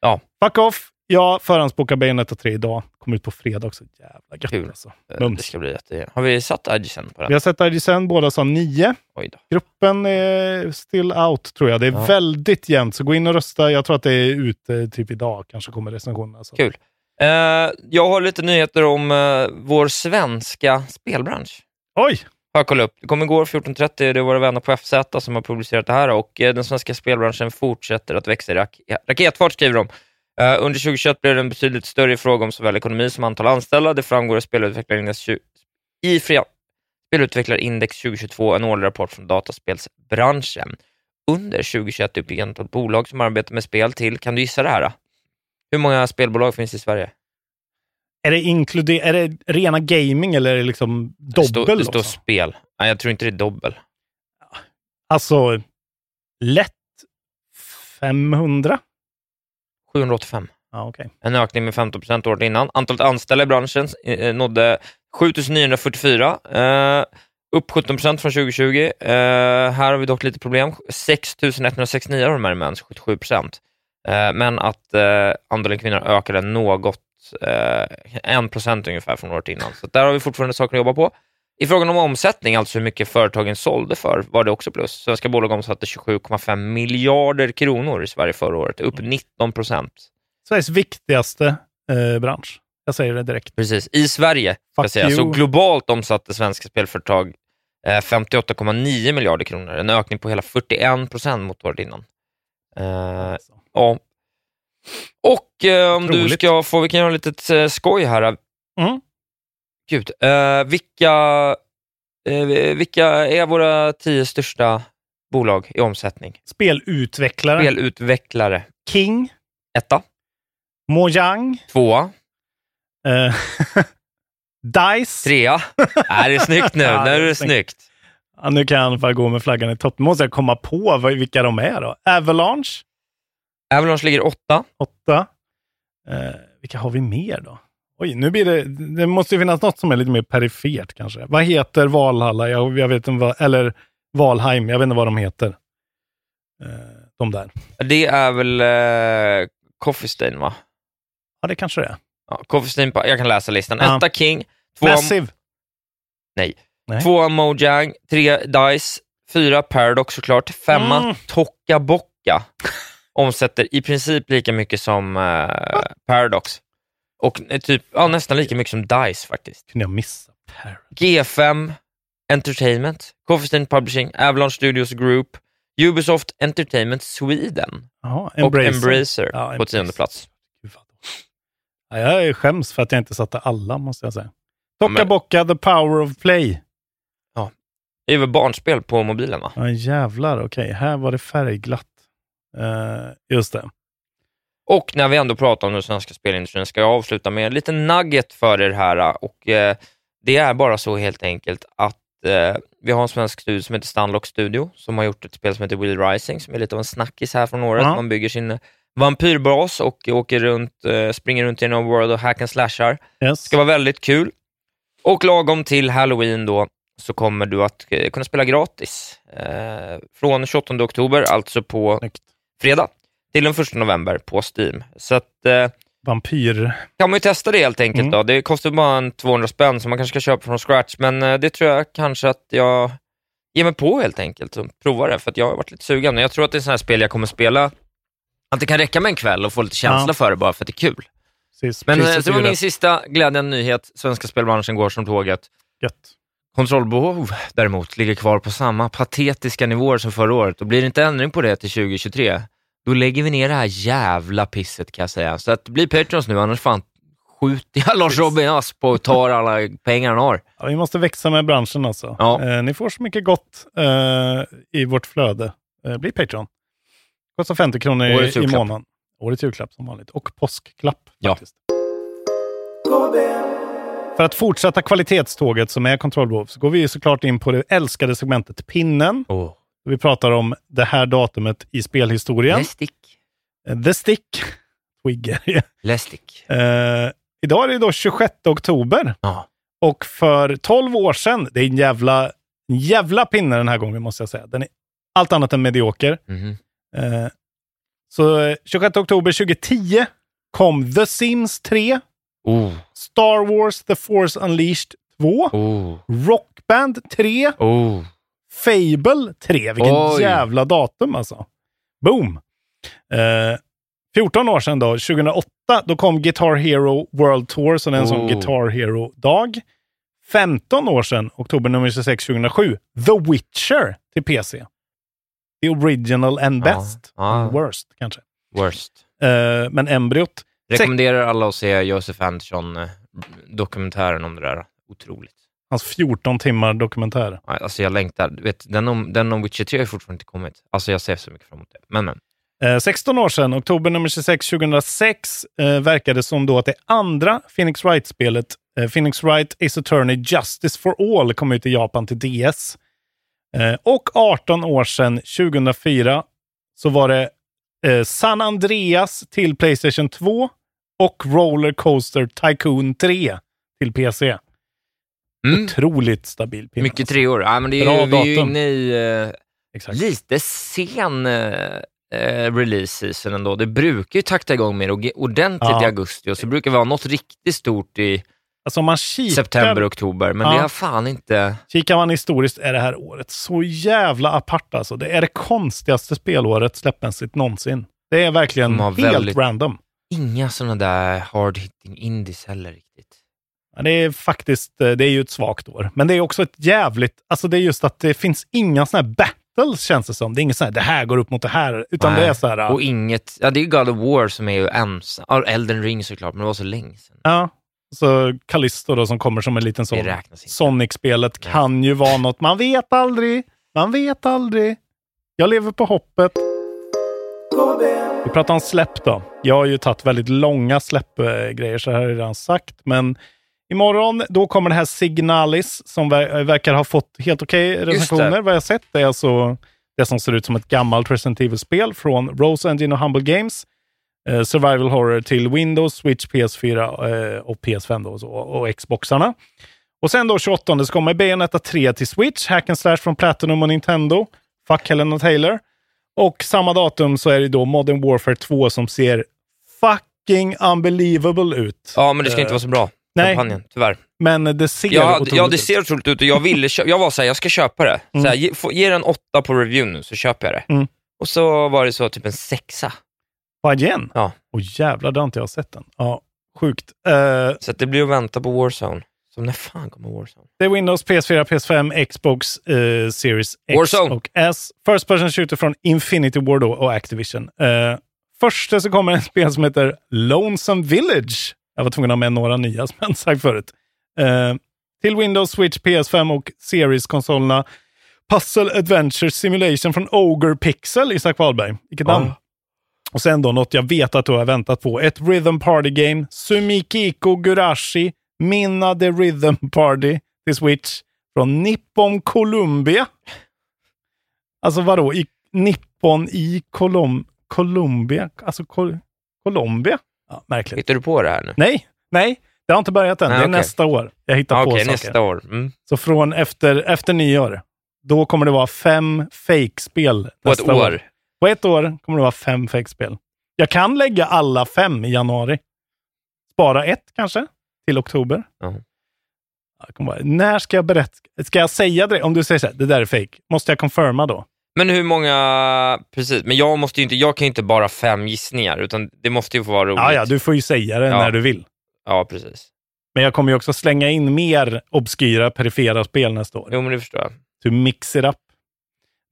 Ja. Fuck off! Jag förhandsbokar Bayonetta 3 idag. Kommer ut på fredag också. Jävla gött Kul. alltså. Eh, Mums. Det ska bli jätte... Har vi satt Adjacent på den? Vi har sett IGSN, båda sa 9. Oj då. Gruppen är still out tror jag. Det är Ja. väldigt jämnt, så gå in och rösta. Jag tror att det är ute typ idag, kanske kommer recensionerna. Alltså. Kul. Eh, jag har lite nyheter om eh, vår svenska spelbransch. Oj! Har jag kollat upp. Det kom igår 14.30, det är våra vänner på FZ som har publicerat det här och eh, den svenska spelbranschen fortsätter att växa i rak raketfart, skriver de. Eh, under 2021 blev det en betydligt större fråga om såväl ekonomi som antal anställda. Det framgår i Spelutvecklarindex, i fria, Spelutvecklarindex 2022, en årlig rapport från dataspelsbranschen. Under 2021 uppgick antalet bolag som arbetar med spel till, kan du gissa det här? Då? Hur många spelbolag finns i Sverige? Är det, inkluder- är det rena gaming eller är det liksom Det står, dobbel? det står spel. Nej, jag tror inte det är dobbel. Alltså, lätt 500? 785. Ja, okej. En ökning med 15 procent året innan. Antalet anställda i branschen eh, nådde 7944, eh, upp 17 procent från 2020. Eh, här har vi dock lite problem. 6169 av de här är män, så 77 procent. Eh, men att eh, andelen kvinnor ökade något, eh, 1 procent ungefär från året innan. Så där har vi fortfarande saker att jobba på. I frågan om omsättning, alltså hur mycket företagen sålde för, var det också plus. Svenska bolag omsatte 27,5 miljarder kronor i Sverige förra året, upp 19 procent. Sveriges viktigaste eh, bransch. Jag säger det direkt. Precis, i Sverige. Ska Fuck you. Så globalt omsatte svenska spelföretag eh, 58,9 miljarder kronor, en ökning på hela 41 procent mot året innan. Eh, ja. Och eh, om du Otroligt. ska få, vi kan göra lite eh, skoj här. Mm. Gud, eh, vilka, eh, vilka är våra tio största bolag i omsättning? Spelutvecklare. Spelutvecklare. King. Etta. Mojang. Tvåa. Eh, Dice. Trea. Är det är snyggt nu? Ja, nu är det snyggt. Ja, nu kan jag i alla fall gå med flaggan i topp. Nu måste jag komma på vilka de är då. Avalanche. Avalanche ligger åtta. Åtta. Eh, vilka har vi mer då? Oj, nu blir det... Det måste ju finnas något som är lite mer perifert kanske. Vad heter Valhalla? Jag, jag vet inte vad... Eller Valheim. Jag vet inte vad de heter. Eh, de där. Det är väl eh, Coffee Stain, va? Ja, det kanske det är. Ja, Coffee Stain, jag kan läsa listan. Ja. Etta King, tvåa, Massive. nej. Nej. tvåa Mojang, tre Dice, fyra Paradox såklart, femma Mm. Boca. Omsätter i princip lika mycket som eh, Paradox. Och eh, typ, ja, nästan lika mycket som Dice faktiskt. Kunde jag missa? G5 Entertainment, Coffee Publishing, Avalanche Studios Group, Ubisoft Entertainment Sweden Jaha, och Embracer. Embracer Ja, på Embracer. tionde plats. Ja, jag skäms för att jag inte satte alla, måste jag säga. Ja, men- Boca, The Power of Play. Det är väl barnspel på mobilen va? Ja, jävlar. Okej, här var det färgglatt. Eh, just det. Och när vi ändå pratar om den svenska spelindustrin ska jag avsluta med en liten nugget för er här. Och, eh, det är bara så helt enkelt att eh, vi har en svensk studio som heter Stunlock Studio som har gjort ett spel som heter Will Rising som är lite av en snackis här från året. Ja. Man bygger sin vampyrbas och åker runt, eh, springer runt i en world och hack and slashar. Yes. ska vara väldigt kul. Och lagom till halloween då så kommer du att eh, kunna spela gratis. Eh, från 28 oktober, alltså på Snyggt. fredag, till den 1 november på Steam. Så att, eh, Vampyr. kan man ju testa det helt enkelt. Mm. Då. Det kostar bara en 200 spänn, så man kanske ska köpa från scratch, men eh, det tror jag kanske att jag ger mig på helt enkelt och provar det, för att jag har varit lite sugen. Jag tror att det är sådana här spel jag kommer spela, att det kan räcka med en kväll och få lite känsla Ja. för det bara för att det är kul. Precis, Men eh, priset det var min sista glädjande nyhet. Svenska spelbranschen går som tåget. Gött. Kontrollbehov däremot ligger kvar på samma patetiska nivåer som förra året och blir det inte ändring på det till 2023, då lägger vi ner det här jävla pisset kan jag säga. Så att bli Patrons nu, annars fan skjuter jag Lars Robin Asp och tar alla pengar han har. Ja, vi måste växa med branschen alltså. Ja. Eh, ni får så mycket gott eh, i vårt flöde. Eh, bli Patreon. Kostar 50 kronor i, i månaden. Årets julklapp som vanligt. Och påskklapp Ja. faktiskt. För att fortsätta kvalitetståget som är kontrollbehov så går vi såklart in på det älskade segmentet Pinnen. Oh. Vi pratar om det här datumet i spelhistorien. Eh, The Stick. Twigger. Lästick. Eh, idag är det då 26 oktober. Ja. Och för 12 år sedan, det är en jävla, en jävla pinne den här gången måste jag säga. Den är allt annat än medioker. Mhm. Eh, så eh, 26 oktober 2010 kom The Sims 3, Oh. Star Wars The Force Unleashed 2, Oh. Rockband 3, Oh. Fable 3. Vilken Oj. jävla datum alltså. Boom! Eh, 14 år sedan då, 2008, då kom Guitar Hero World Tour, så det är en sån Oh. Guitar Hero-dag. 15 år sedan, oktober nummer 26, 2007, The Witcher till PC. The original and best. Ja. And worst, kanske. Worst. Eh, men embryot. Rekommenderar alla att se Josef Andersson-dokumentären om det där. Otroligt. Hans 14 timmar dokumentär. Alltså jag längtar. Du vet, den, om, den om Witcher 3 har fortfarande inte kommit. Alltså jag ser så mycket fram emot det. Men, men. Eh, 16 år sedan, oktober nummer 26, 2006, eh, verkade som då att det andra Phoenix Wright-spelet, eh, Phoenix Wright Ace Attorney Justice for All, kom ut i Japan till DS. Eh, och 18 år sedan, 2004, så var det eh, San Andreas till Playstation 2 och Roller Coaster Tycoon 3 till PC. Mm. Otroligt stabil pinne. Mycket tre år. Ja, men det är Bra ju, vi är ju inne i eh, lite sen eh, eh, release season ändå. Det brukar ju takta igång mer ordentligt Ja. i augusti och så brukar vi ha något riktigt stort i Alltså man kikar, September, oktober, men Ja. det har fan inte... kikar man historiskt är det här året så jävla apart alltså. Det är det konstigaste spelåret släppmässigt någonsin. Det är verkligen helt väldigt- random. Inga sådana där hard hitting indies heller riktigt. Det är faktiskt, eh, det är ju ett svagt år. Men det är också ett jävligt, alltså det är just att det finns inga sådana här battles känns det som. Det är inget sånt här, det här går upp mot det här. Utan Nej. det är så här, Och inget, ja det är God of War som är ju ensam. Elden Ring såklart, men det var så länge sedan. ja. Så Callisto då som kommer som en liten sån. Sonic-spelet kan ju vara något, man vet aldrig. Man vet aldrig. Jag lever på hoppet. Vi pratar om släpp då. Jag har ju tagit väldigt långa släppgrejer, så här har jag redan sagt. Men imorgon, då kommer det här Signalis som ver- verkar ha fått helt okej recensioner. Vad jag har sett det är alltså det som ser ut som ett gammalt Resident Evil-spel från Rose Engine och Humble Games. Eh, survival horror till Windows, Switch, PS4 eh, och PS5 då, och, så, och Xboxarna. Och sen då 28 så kommer Bayonetta 3 till Switch, Hack and Slash från Platinum och Nintendo. Fuck Helena Taylor. Och samma datum så är det då Modern Warfare 2 som ser fucking unbelievable ut. Ja, men det ska Eh, inte vara så bra, nej. kampanjen, tyvärr. Men det ser Ja, otroligt ja, det ser otroligt ut och jag ville köpa, jag var såhär, jag ska köpa det. Mm. Såhär, ge, få, ge den åtta på review nu så köper jag det. Mm. Och så var det så typ en sexa. Vad igen? Ja. Åh jävlar, det har inte jag sett den. Ja, sjukt. Eh, Så det blir att vänta på Warzone. Så när fan kommer Warzone? Det är Windows, PS4, PS5, Xbox eh, Series X Warzone. och S. First person shooter från Infinity Ward och Activision. Eh, först så kommer en spel som heter Lonesome Village. Jag var tvungen att ha med några nya som jag sagt förut. Eh, till Windows, Switch, PS5 och Series-konsolerna. Puzzle Adventure Simulation från Ogre Pixel, Isak Wahlberg. Vilket Ja. namn! Och sen då något jag vet att du har väntat på. Ett Rhythm Party Game. Sumikiko Gurashi. Minna the Rhythm Party till Switch. Från Nippon Columbia. Alltså vadå? I, Nippon i Colom, Columbia? Alltså Col, Colombia? Ja, märkligt. Hittar du på det här nu? Nej, nej. Det har inte börjat än. Nej, det är okej. nästa år. Jag hittar Ja, på Okej, saker. nästa år. Mm. Så från efter, efter nyår, då kommer det vara fem fake-spel. På ett nästa år. På ett år kommer det vara fem fake-spel. Jag kan lägga alla fem i januari. Spara ett kanske, till oktober. Kommer bara, när ska jag berätta? Ska jag säga det? Om du säger så här, det där är fake. Måste jag confirma då? Men hur många, precis, men jag måste inte, jag kan ju inte bara fem gissningar, utan det måste ju få vara roligt. Ja, ja, du får ju säga det Ja. när du vill. Ja, precis. Men jag kommer ju också slänga in mer obskyra perifera spel nästa år. Jo, men det förstår jag. To mix it up.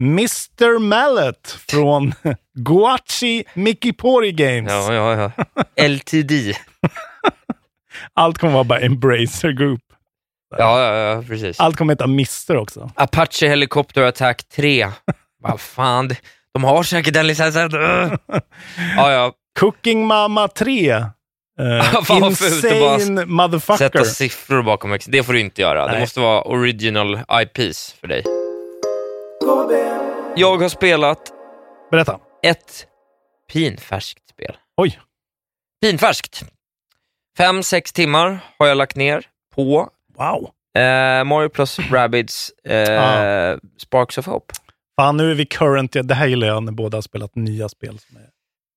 Mr. Mallet från Guachi Mikipori Games. Ja, ja, ja. LTD. Allt kommer vara bara Embracer Group. Ja, ja, ja, precis. Allt kommer heta Mr också. Apache Helicopter Attack 3. Vad fan, det- de har säkert den licensen. Ja, ja. Cooking Mama 3. Uh, Fan, insane motherfucker. Sätta siffror bakom. ex- Det får du inte göra. Det Nej. måste vara original IPs för dig. Jag har spelat Berätta. ett pinfärskt spel. Oj. Pinfärskt. Fem, sex timmar har jag lagt ner på Wow. eh, Mario plus Rabbids eh, Ah. Sparks of Hope. Fan, nu är vi current. Det här gillar jag när båda har spelat nya spel. Som är...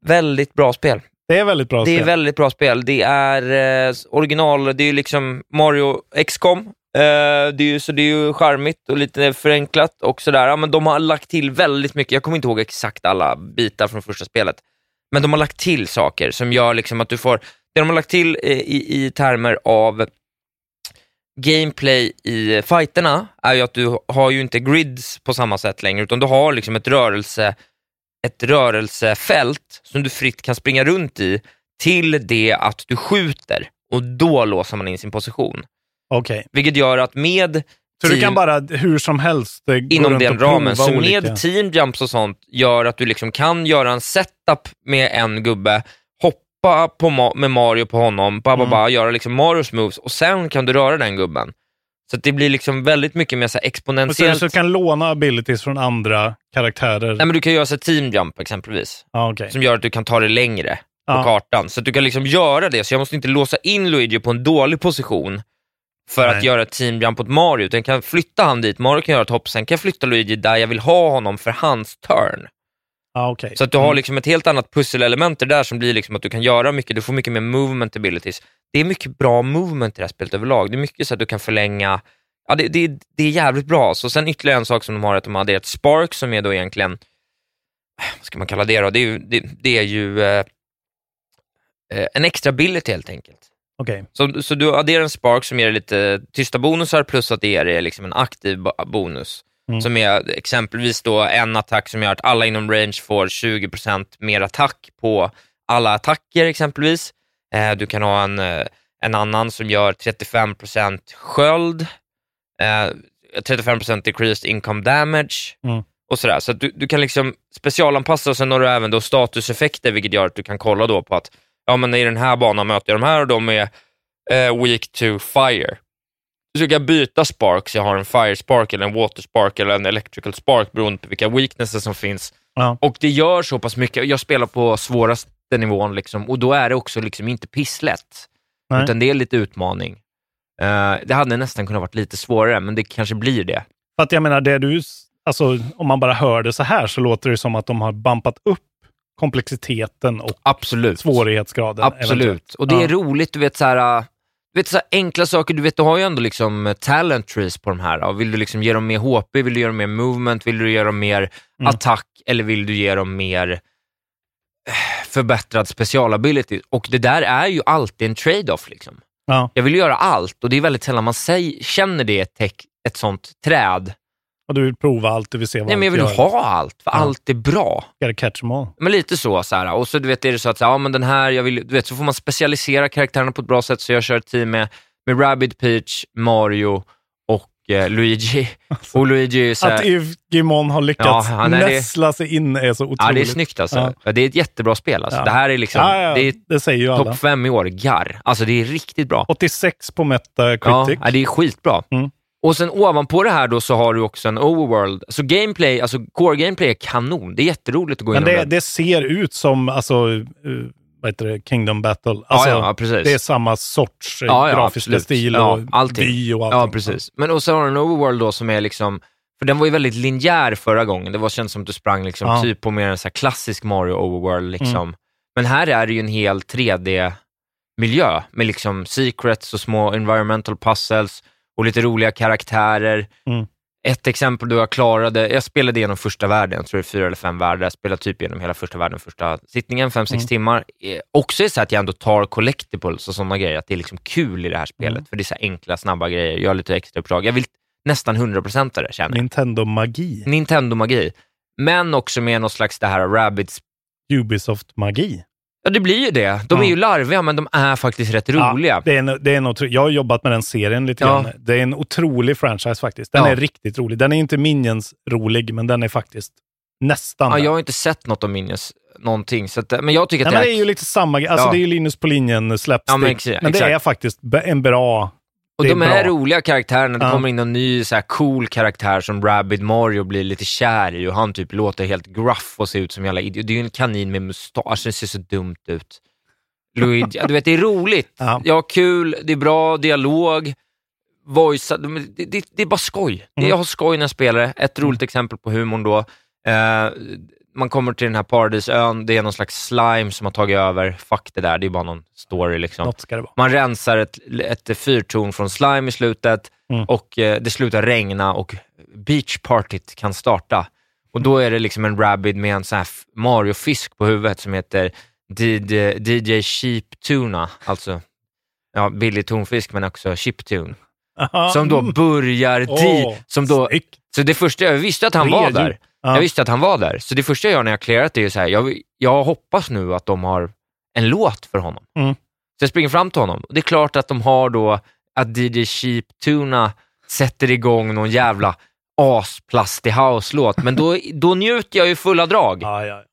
Väldigt bra spel. Det är väldigt bra Det är spel. väldigt bra spel. Det är eh, original, det är liksom Mario XCOM. Eh, det är ju, så det är ju charmigt och lite förenklat och sådär. Ja, men de har lagt till väldigt mycket. Jag kommer inte ihåg exakt alla bitar från första spelet. Men de har lagt till saker som gör liksom att du får... Det de har lagt till eh, i, i termer av gameplay i fighterna är ju att du har ju inte grids på samma sätt längre, utan du har liksom ett rörelse ett rörelsefält som du fritt kan springa runt i till det att du skjuter och då låser man in sin position. Okej. Vilket gör att med Så du team- kan bara hur som helst eh, gå inom den ramen. Så olika... med team jumps och sånt gör att du liksom kan göra en setup med en gubbe, hoppa på Ma- med Mario på honom, ba, ba, Mm. ba, göra liksom Marios moves och sen kan du röra den gubben. Så att det blir liksom väldigt mycket mer så här Och så, exponentiellt. så du kan låna abilities från andra karaktärer. Nej, men du kan göra så team jump exempelvis, Ja, okej. som gör att du kan ta det längre på Ja. kartan. Så att du kan liksom göra det, så jag måste inte låsa in Luigi på en dålig position för att Nej. göra ett team jump åt Mario, utan jag kan flytta han dit, Mario kan göra ett hopp, sen kan jag flytta Luigi där jag vill ha honom för hans turn. Ah, okay. Så att du har Mm. liksom ett helt annat pusselelement där som blir liksom att du kan göra mycket, du får mycket mer movement abilities. Det är mycket bra movement i det här spelet överlag. Det är mycket så att du kan förlänga, ja det, det, det är jävligt bra. Så sen ytterligare en sak som de har är att de har adderat Spark som är då egentligen, vad ska man kalla det då? Det är ju, det, det är ju eh, eh, en extra ability helt enkelt. Okej. Så, så du adderar en spark som ger dig lite tysta bonusar plus att det ger dig liksom en aktiv bo- bonus. Mm. Som är exempelvis då en attack som gör att alla inom range får 20% mer attack på alla attacker exempelvis. Eh, du kan ha en, eh, en annan som gör 35% sköld, eh, 35% decreased income damage Mm. och sådär. Så du, du kan liksom specialanpassa och sen har du även då statuseffekter vilket gör att du kan kolla då på att ja, men i den här banan möter jag de här och de är eh, weak to fire. Kan byta sparks, jag har en fire spark, eller en water spark eller en electrical spark beroende på vilka weaknesses som finns. Ja. Och det gör så pass mycket. Jag spelar på svåraste nivån liksom, och då är det också liksom inte pisslätt, Nej. utan det är lite utmaning. Eh, det hade nästan kunnat varit lite svårare, men det kanske blir det. För att jag menar, det du, alltså, om man bara hör det så här så låter det som att de har bampat upp komplexiteten och Absolut. svårighetsgraden. Absolut. eventuellt. Och det är Ja. roligt, du vet så här, vet, så enkla saker, du vet du har ju ändå liksom eh, talent trees på de här. Vill du liksom ge dem mer HP, vill du ge dem mer movement, vill du ge dem mer Mm. attack eller vill du ge dem mer eh, förbättrad specialability? Och det där är ju alltid en trade-off. Liksom. Ja. Jag vill göra allt och det är väldigt sällan man säger, känner det ett, ett sånt träd. Och du vill prova allt, du vill se vad Nej, men jag vill gör. ha allt, för Ja. allt är bra. Gotta catch them all. Men lite så. så här. Och så du vet, är det så att så här, ja, men den här, jag vill, du vet, så får man specialisera karaktärerna på ett bra sätt. Så jag kör ett team med, med Rabbid, Peach, Mario och eh, Luigi. Och Luigi så här, Att Guillemot har lyckats Ja, näsla sig in är så otroligt. Ja, det är snyggt alltså. Ja. Det är ett jättebra spel. Alltså. Det här är liksom, det är det säger ju topp fem i år, garr. Alltså det är riktigt bra. 86 på Metacritic. Ja, ja, det är skitbra. Mm. Och sen ovanpå det här då så har du också en overworld. Så gameplay, alltså core gameplay är kanon. Det är jätteroligt att gå Men igenom det, det. det ser ut som alltså, uh, vad heter det, Kingdom Battle. Alltså, ja, ja, precis. Det är samma sorts eh, Ja, grafiska stil och allting. vy och allting. Ja, precis. Men och så har du en overworld då som är liksom, för den var ju väldigt linjär förra gången. Det var känns som att du sprang liksom typ på mer en så klassisk Mario overworld. Liksom. Mm. Men här är det ju en hel 3D-miljö med liksom secrets och små environmental puzzles och lite roliga karaktärer. Mm. Ett exempel då jag klarade, jag spelade igenom första världen, jag tror det är fyra eller fem världar, jag spelade typ igenom hela första världen första sittningen, fem, sex Mm. timmar. Eh, också är det så att jag ändå tar collectibles och sådana grejer, att det är liksom kul i det här spelet, Mm. för det är så enkla, snabba grejer, gör lite extra uppdrag. Jag vill nästan 100% det känner jag. Nintendo-magi. Nintendo-magi. Men också med något slags det här Rabbids Ubisoft-magi. Ja, det blir ju det. De är ju larviga, men de är faktiskt rätt roliga. Ja, det är en, det är en otro, jag har jobbat med den serien lite Ja. grann. Det är en otrolig franchise faktiskt. Den Ja. är riktigt rolig. Den är inte Minions-rolig, men den är faktiskt nästan Ja, jag har inte sett något om Minions, någonting, så att, men jag tycker Nej, att men det det är ju lite samma. Alltså det är ju Linus på linjen slapstick. Ja, men men, det exakt. är faktiskt en bra... Och det de är, bra. roliga karaktärer när det Ja. kommer in en ny så här, cool karaktär som Rabbid Mario blir lite kär i och han typ låter helt gruff och ser ut som jävla idiot. Det är ju en kanin med mustasch, det ser så dumt ut. Luigi, du vet det är roligt. Ja. Ja, kul, det är bra dialog, voice, det, det, det är bara skoj. Mm. Jag har skoj när jag spelar det. Ett roligt exempel på humorn då. Eh, man kommer till den här paradisön, det är någon slags slime som har tagit över. Fuck det där, det är bara någon story liksom. Något ska det vara. Man rensar ett, ett fyrtorn från slime i slutet Mm. och eh, det slutar regna och beachpartyt kan starta. Och då är det liksom en rabbit med en sån här Mario-fisk på huvudet som heter DJ, DJ Sheep Tuna, alltså ja, billig tonfisk men också chiptune. Som då Mm. börjar di, Åh, som då, snyggt. så det första, jag visste att han var där. Ja. Jag visste att han var där. Så det första jag gör när jag clearat det är så här, jag, jag hoppas nu att de har en låt för honom. Mm. Så jag springer fram till honom. Det är klart att de har då att DJ Cheap Tuna sätter igång någon jävla asplastig house-låt, men då, då njuter jag ju fulla drag. Ja, ja.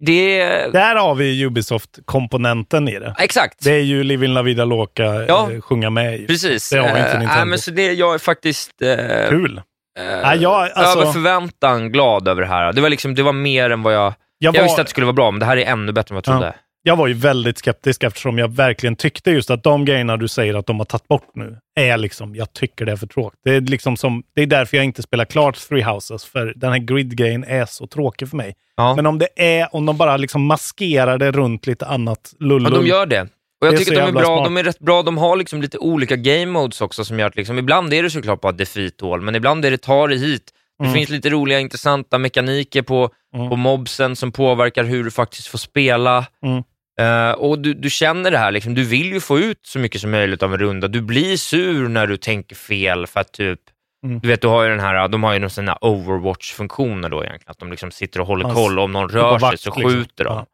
Det, Där har vi Ubisoft-komponenten i det. exakt. Det är ju Living La Vida Loca Ja. eh, sjunga med i. Precis. Det har inte Eh, Nintendo. nej, men så det, jag är faktiskt eh, Kul. Eh, jag, alltså, över förväntan glad över det här. Det var, liksom, det var mer än vad jag... jag, Jag var, visste att det skulle vara bra, men det här är ännu bättre än vad jag Ja. trodde. jag var ju väldigt skeptisk eftersom jag verkligen tyckte just att de grejerna du säger att de har tagit bort nu är liksom, jag tycker det är för tråkigt. Det är, liksom som, det är därför jag inte spelar klart Three Houses, för den här grid-grejen är så tråkig för mig. Ja. Men om det är, om de bara liksom maskerar det runt lite annat lull Ja, de gör det. Och jag tycker att de är bra. smart. De är rätt bra. De har liksom lite olika game modes också som gör att liksom, ibland är det såklart bara defeat-hål, men ibland är det ta dig hit. Det Mm. finns lite roliga, intressanta mekaniker på, Mm. på mobsen som påverkar hur du faktiskt får spela. Mm. Eh, och du, du känner det här, liksom, du vill ju få ut så mycket som möjligt av en runda. Du blir sur när du tänker fel för att typ, Mm. du vet, du har ju den här, de har ju här overwatch-funktioner då egentligen, att de liksom sitter och håller koll. Om någon rör sig vakt, så liksom. skjuter de.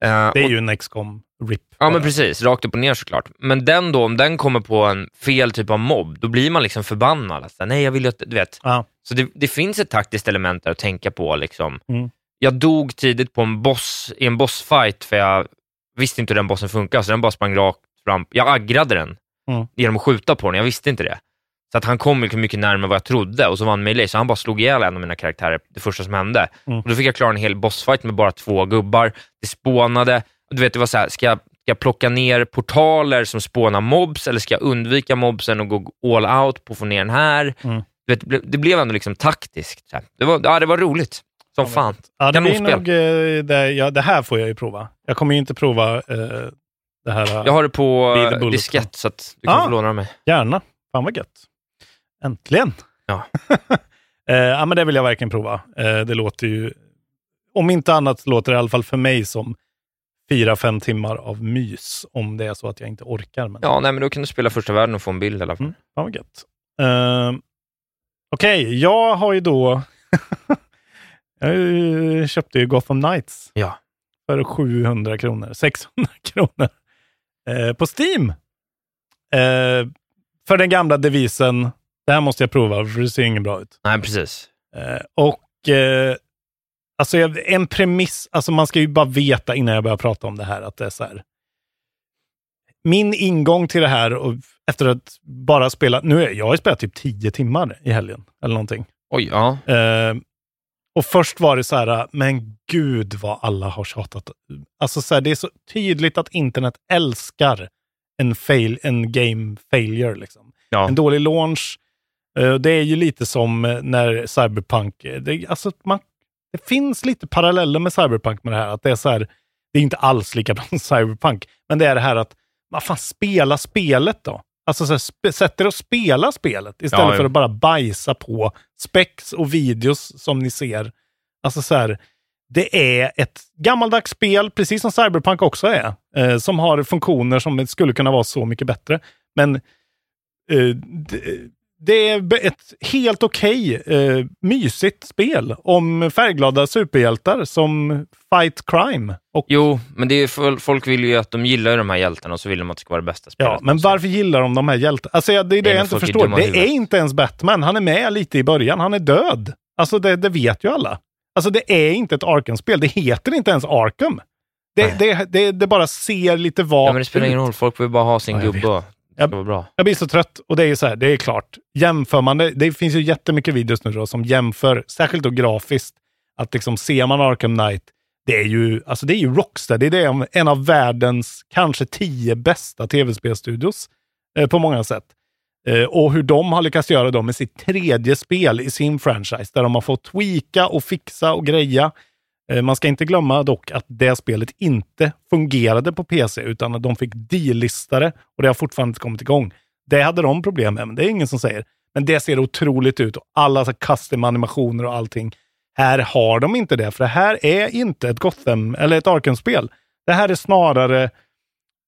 Ja. Eh, Det är och- ju en XCOM RIP. Ja, men precis. Rakt upp och ner såklart. Men den då, om den kommer på en fel typ av mobb, då blir man liksom förbannad. Alltså, nej, jag vill ju att, du vet. Ja. Så det, det finns ett taktiskt element där att tänka på. Liksom. Mm. Jag dog tidigt på en boss, i en bossfight, för jag visste inte hur den bossen funkar, så den bara sprang rakt fram. Jag aggrade den Mm. genom att skjuta på den, jag visste inte det. Så att han kom mycket närmare vad jag trodde och så var han melee, så han bara slog ihjäl en av mina karaktärer det första som hände. Mm. Och då fick jag klara en hel bossfight med bara två gubbar. Det spånade. Du vet, det var så här, ska jag, ska jag plocka ner portaler som spånar mobs eller ska jag undvika mobsen och gå all out på att få ner den här? Mm. Du vet, det, blev, ändå liksom taktiskt. Det, var, ja, det var roligt. Som fan. Ja, det, blir nog, eh, det, ja, det här får jag ju prova. Jag kommer ju inte prova eh, det här. eh, Jag har det på bullet. diskett, så att du kan Ah. få låna mig. Gärna. Fan vad gött. Äntligen. Ja. eh, ja, men det vill jag verkligen prova. Eh, det låter ju, om inte annat låter det i alla fall för mig som fyra, fem timmar av mys. Om det är så att jag inte orkar. Men... Ja, nej, men då kan du spela första världen och få en bild i alla fall. Mm, vad gött. Uh, Okej, jag har ju då... jag köpte ju Gotham Knights. Ja. För 700 kronor. 600 kronor. Eh, på Steam. Eh, för den gamla devisen, det här måste jag prova för det ser inget bra ut. Nej, precis. Eh, och alltså en premiss, alltså man ska ju bara veta innan jag börjar prata om det här att det är så här. Min ingång till det här och efter att bara spela, nu är, jag har ju spelat typ 10 timmar i helgen eller någonting. Oj, ja. Eh, och först var det så här, men gud vad alla har tjatat. Alltså så här, det är så tydligt att internet älskar en, fail, en game failure. Liksom. Ja. En dålig launch. Eh, det är ju lite som när Cyberpunk, eh, det, alltså man, det finns lite paralleller med Cyberpunk med det här. Att det är så här, det är inte alls lika bra som Cyberpunk, men det är det här att man fan spela spelet då. Alltså så här, sp- sätt er och spela spelet istället Ja, för att bara bajsa på specs och videos som ni ser. Alltså så här, det är ett gammaldags spel, precis som Cyberpunk också är, eh, som har funktioner som skulle kunna vara så mycket bättre. Men eh, det är ett helt okej, eh, mysigt spel om färgglada superhjältar som fight crime. Och, Jo, men det är folk vill ju att de gillar de här hjältarna och så vill de att det ska vara det bästa spelet. ja, men varför gillar de de här hjältarna? Alltså, det är det men jag inte förstår. Det är inte ens Batman. Han är med lite i början. Han är död. Alltså det, det vet ju alla. Alltså det är inte ett Arkham-spel. Det heter inte ens Arkham. Det, det, det, det bara ser lite vagt Ja, men det spelar ingen ut. roll. Folk vill bara ha sin Ja, gubbe. Vet. Det bra. Jag blir så trött och det är ju så här, det är klart. Jämför man det, det finns ju jättemycket videos nu då som jämför, särskilt då grafiskt, att liksom ser man Arkham Knight, det är ju, alltså det är ju Rockstar, det är det, en av världens kanske tio bästa tv-spelstudios eh, på många sätt. Eh, och hur de har lyckats göra det med sitt tredje spel i sin franchise, där de har fått tweaka och fixa och greja. Eh, man ska inte glömma dock att det spelet inte fungerade på PC, utan att de fick delistare och det har fortfarande inte kommit igång. Det hade de problem med, men det är ingen som säger. Men det ser otroligt ut och alla så custom-animationer och allting. Här har de inte det, för det här är inte ett Gotham eller ett Arkham-spel. Det här är snarare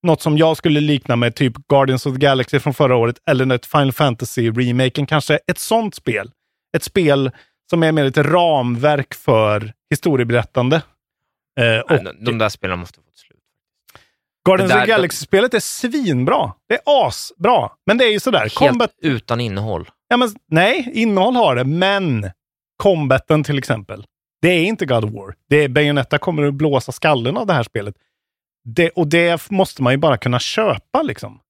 något som jag skulle likna med typ Guardians of the Galaxy från förra året eller ett Final Fantasy-remaken. Kanske ett sånt spel. Ett spel som är mer ett ramverk för historieberättande. Eh, och Nej, de, där spelarna måste få ett slut. Guardians of Galaxy-spelet är svinbra. Det är asbra. Men det är ju sådär. Helt Combat, utan innehåll. ja, men, nej, innehåll har det, men combaten till exempel. Det är inte God of War. Det är Bayonetta kommer att blåsa skallen av det här spelet. Det, och det måste man ju bara kunna köpa liksom.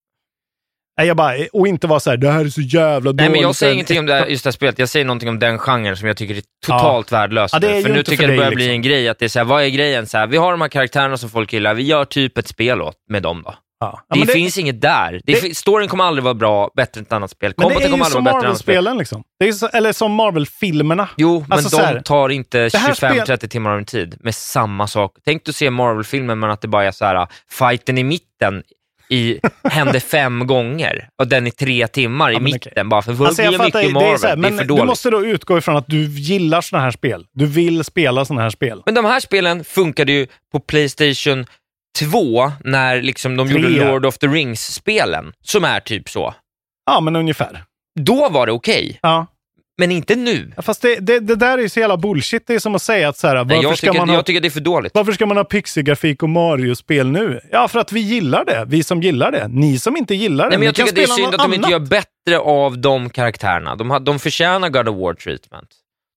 Jag bara, och inte vara så här, det här är så jävla dåligt. Nej, men jag säger ingenting om det här, just det här spelet. Jag säger någonting om den genren som jag tycker är totalt värdelös. Ja, är ju för nu tycker för jag det börjar dig, bli liksom. en grej, att det är så här, vad är grejen? Så här, vi har de här karaktärerna som folk gillar, vi gör typ ett spel åt med dem då. Ja. Det, det- finns inget där. Det, det- storyn kommer aldrig vara bra, bättre än ett annat spel. Är kommer aldrig vara bättre än ett annat spel. Liksom. Det är så, eller som Marvel-filmerna. Jo, men Alltså, de här, tar inte det här 25-30 timmar av din tid med samma sak. Tänk att se Marvel-filmen, men att det bara är så här, fighten i mitten i, hände fem gånger och den i tre timmar i men mitten. okej. Bara för Alltså, jag mycket det är så här, det är men för du dåligt. måste då utgå ifrån att du gillar såna här spel. Du vill spela såna här spel. Men de här spelen funkade ju på Playstation 2 när liksom de Tre. gjorde Lord of the Rings-spelen, som är typ så. Ja, men ungefär. Då var det okej, Ja. Men inte nu. Ja, Fast det, det, det där är ju så jävla bullshit. Det är som att säga att så här, Nej, varför, jag, ska tycker, man ha, jag tycker det är för dåligt. varför ska man ha pixie-grafik och Mario-spel nu? Ja, för att vi gillar det. Vi som gillar det. Ni som inte gillar det, Nej, men ni jag kan tycker det är spela synd att de inte gör bättre av de karaktärerna. De, har, de förtjänar God of War treatment.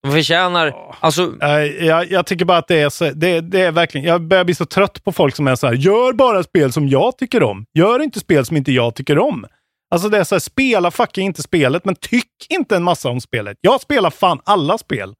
De förtjänar... Alltså, Nej, jag, jag tycker bara att det är, så, det, det är verkligen, jag börjar bli så trött på folk som är så här, gör bara spel som jag tycker om. Gör inte spel som inte jag tycker om. Alltså det är så här, spela fucking inte spelet, men tyck inte en massa om spelet. Jag spelar fan alla spel.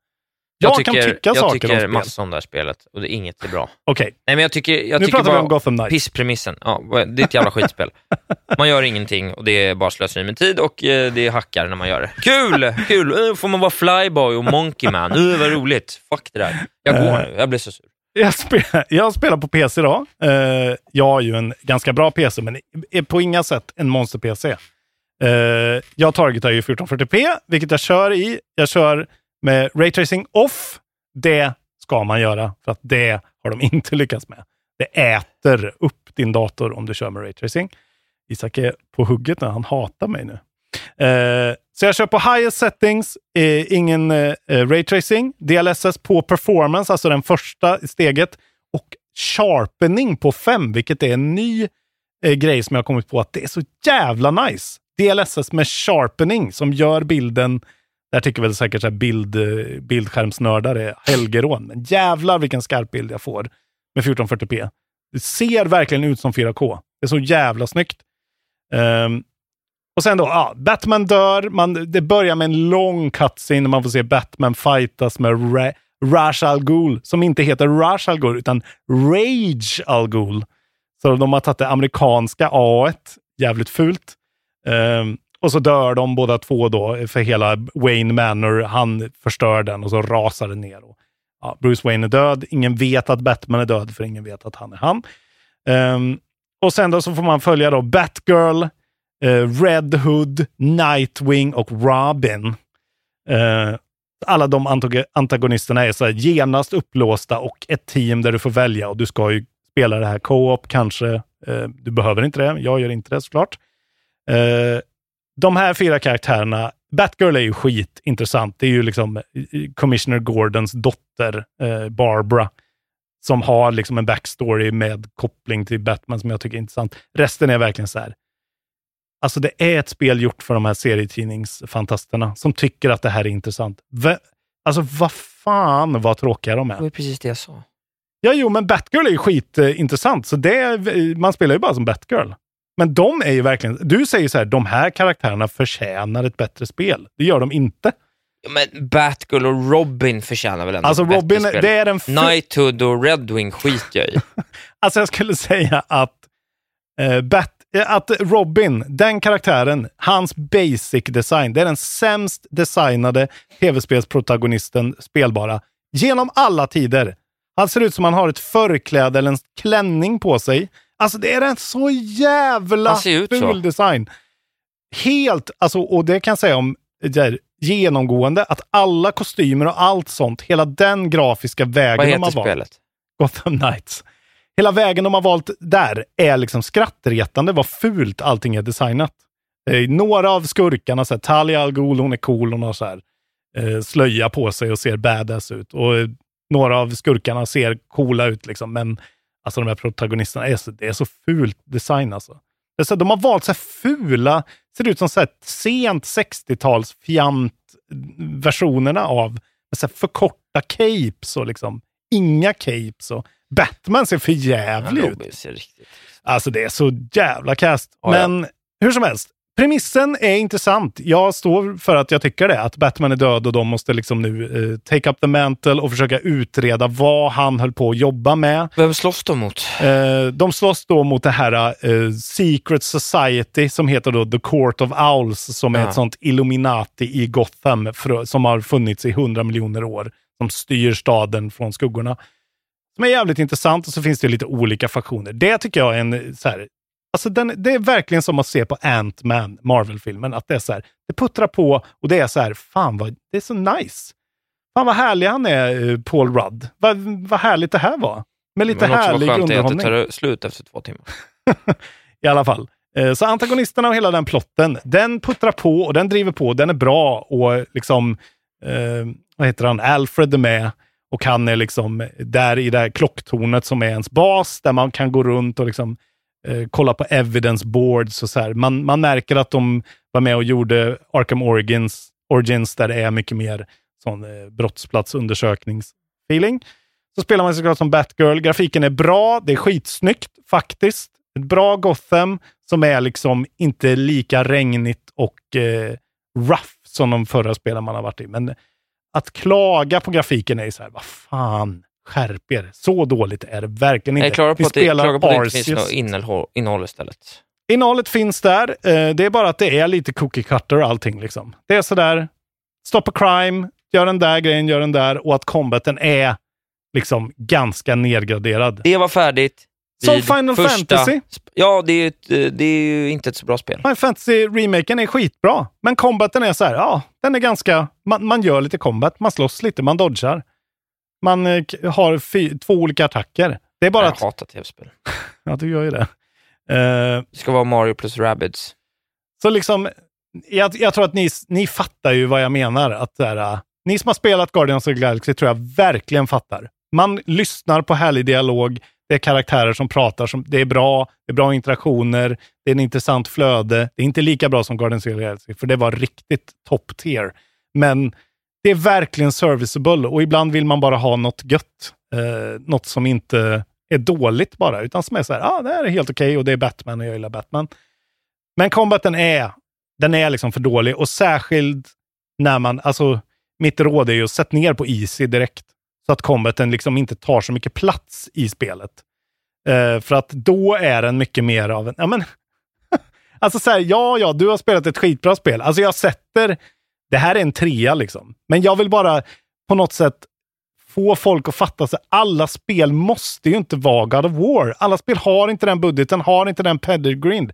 Jag, kan tycka jag saker tycker om spel. massa om det här spelet och det, inget är bra. Okej, Nej, men jag tycker, jag nu tycker pratar vi bara om Gotham Knights. pisspremissen. Ja, det är ett jävla skitspel. Man gör ingenting och det är bara slöseri med tid och eh, det hackar när man gör det. Kul! Kul! Uh, får man vara flyboy och monkey man. Uh, vad roligt. Fuck det där. Jag går nu. Jag blir så sur. Jag spelar, jag spelar på PC då. Eh, jag har ju en ganska bra PC, men är på inga sätt en monster-PC. Eh, jag targetar ju 1440p, vilket jag kör i. Jag kör med Raytracing off. Det ska man göra, för att det har de inte lyckats med. Det äter upp din dator om du kör med Raytracing. Isak är på hugget nu, han hatar mig nu. Eh, så jag kör på highest settings, eh, ingen eh, eh raytracing, DLSS på performance, alltså den första steget, och sharpening på 5, vilket är en ny eh, grej som jag har kommit på att det är så jävla nice. DLSS med sharpening som gör bilden, där tycker väl säkert så här bild, eh, bildskärmsnördar är helgerån, men jävlar vilken skarp bild jag får med 1440p. Det ser verkligen ut som 4K. Det är så jävla snyggt. Ehm, och sen då, ja, Batman dör. Man, det börjar med en lång cutscene när man får se Batman fightas med Ra- Ra's al Ghul, som inte heter Ra's al Ghul, utan Rage al Ghul. Så de har tagit det amerikanska A jävligt fult. Um, och så dör de båda två då, för hela Wayne Manor, han förstör den och så rasar den ner. Och, ja, Bruce Wayne är död, ingen vet att Batman är död, för ingen vet att han är han. Um, och sen då så får man följa då Batgirl, Eh, Red Hood, Nightwing och Robin. Eh, alla de antagonisterna är så här genast upplåsta och ett team där du får välja och du ska ju spela det här co-op kanske. Eh, du behöver inte det. Jag gör inte det såklart. Eh, de här fyra karaktärerna, Batgirl är ju skitintressant. Det är ju liksom Commissioner Gordons dotter, eh, Barbara, som har liksom en backstory med koppling till Batman som jag tycker är intressant. Resten är verkligen så här. Alltså det är ett spel gjort för de här serietidningsfantasterna som tycker att det här är intressant. Va, alltså vad fan vad tråkiga de Det är. var precis det jag sa. Ja, jo, men Batgirl är ju skitintressant, så det, man spelar ju bara som Batgirl. Men de är ju verkligen, du säger så här, de här karaktärerna förtjänar ett bättre spel. Det gör de inte. Ja, Men Batgirl och Robin förtjänar väl ändå Alltså ett bättre Robin, spel. det är den... Knighthood och Redwing skiter jag i. Alltså jag skulle säga att, eh, Bat, att Robin, den karaktären, hans basic design, det är den sämst designade tv-spelsprotagonisten spelbara genom alla tider. Han ser ut som han har ett förkläde eller en klänning på sig. Alltså det är en så jävla ful så. design. Helt, alltså, och det kan jag säga om det här, genomgående, att alla kostymer och allt sånt, hela den grafiska vägen Vad de heter valt. spelet? Gotham Knights. Hela vägen de har valt där är liksom skrattretande vad fult allting är designat. Eh, några av skurkarna, så här, Talia al Ghul, hon är cool, hon har så här, eh, slöja på sig och ser badass ut. Och eh, några av skurkarna ser coola ut, liksom, men alltså de här protagonisterna, är så, det är så fult design alltså. Det är så, de har valt så här fula, ser ut som så här sent 60-tals fjant versionerna av med så här förkorta capes och liksom inga capes. Och Batman ser för jävlig ut. Alltså det är så jävla. Ja, ja. Men hur som helst, Premissen är intressant. Jag står för att jag tycker det. Att Batman är död och de måste liksom nu eh, take up the mantle och försöka utreda vad han höll på att jobba med. Vem slåss de mot? Eh, de slåss då mot det här eh, Secret Society som heter då The Court of Owls som är Ja. ett sånt Illuminati i Gotham för, som har funnits i hundra miljoner år. Som styr staden från skuggorna. Som är jävligt intressant och så finns det lite olika faktioner. Det tycker jag är en så här, Alltså den, det är verkligen som att se på Ant-Man, Marvel-filmen. Att det är så här, det puttrar på och det är så här, fan vad, det är så nice. Fan vad härlig han är, eh, Paul Rudd. Vad, vad härligt det här var. Med lite Men också härlig vad skönt det är att det underhållning. tar slut efter två timmar. I alla fall. Eh, Så antagonisterna och hela den plotten, den puttrar på och den driver på. Den är bra och liksom, eh, vad heter han, Alfred är med och han är liksom där i det här klocktornet som är ens bas, där man kan gå runt och liksom eh, kolla på evidence boards och så här. Man, man märker att de var med och gjorde Arkham Origins, Origins där det är mycket mer sån eh, brottsplatsundersökningsfeeling. Så spelar man såklart som Batgirl. Grafiken är bra, det är skitsnyggt faktiskt. Ett bra Gotham som är liksom inte lika regnigt och eh, rough som de förra spelen man har varit i. Men att klaga på grafiken är ju så här, vad fan, skärp er. Så dåligt är det verkligen inte. Jag klarar på att det, klagar på att det inte finns något innehåll, innehåll istället. Innehållet finns där. Eh, det är bara att det är lite cookie cutter och allting. Liksom. Det är sådär, stoppa crime, gör den där grejen, gör den där och att combaten är liksom ganska nedgraderad. Det var färdigt. Som Final första Fantasy. Ja, det är, eh, det är ju inte ett så bra spel. Final Fantasy-remaken är skitbra, men combaten är så här, ja, den är ganska, man, man gör lite combat, man slåss lite, man dodgar. Man eh, har fy, två olika attacker. Det är bara Jag att, hatar tv-spel. ja du gör ju det. Eh, Det ska vara Mario plus Rabbids. Så liksom, jag, jag tror att ni, ni fattar ju vad jag menar. Att det här, ni som har spelat Guardians of the Galaxy tror jag verkligen fattar. Man lyssnar på härlig dialog, det är karaktärer som pratar, som, det är bra, det är bra interaktioner, det är en intressant flöde. Det är inte lika bra som Guardians of the Galaxy, för det var riktigt top tier. Men det är verkligen serviceable och ibland vill man bara ha något gött. Eh, något som inte är dåligt bara, utan som är så här, ah, det här är helt okej och det är Batman och jag gillar Batman. Men combaten är, den är liksom för dålig och särskilt när man, alltså mitt råd är ju att sätta ner på easy direkt. Så att combaten liksom inte tar så mycket plats i spelet. Eh, för att då är den mycket mer av en, ja men, alltså så här, ja, ja, du har spelat ett skitbra spel. Alltså jag sätter, det här är en trea liksom. Men jag vill bara på något sätt få folk att fatta att Alla spel måste ju inte vara God of War. Alla spel har inte den budgeten, har inte den pedigreen.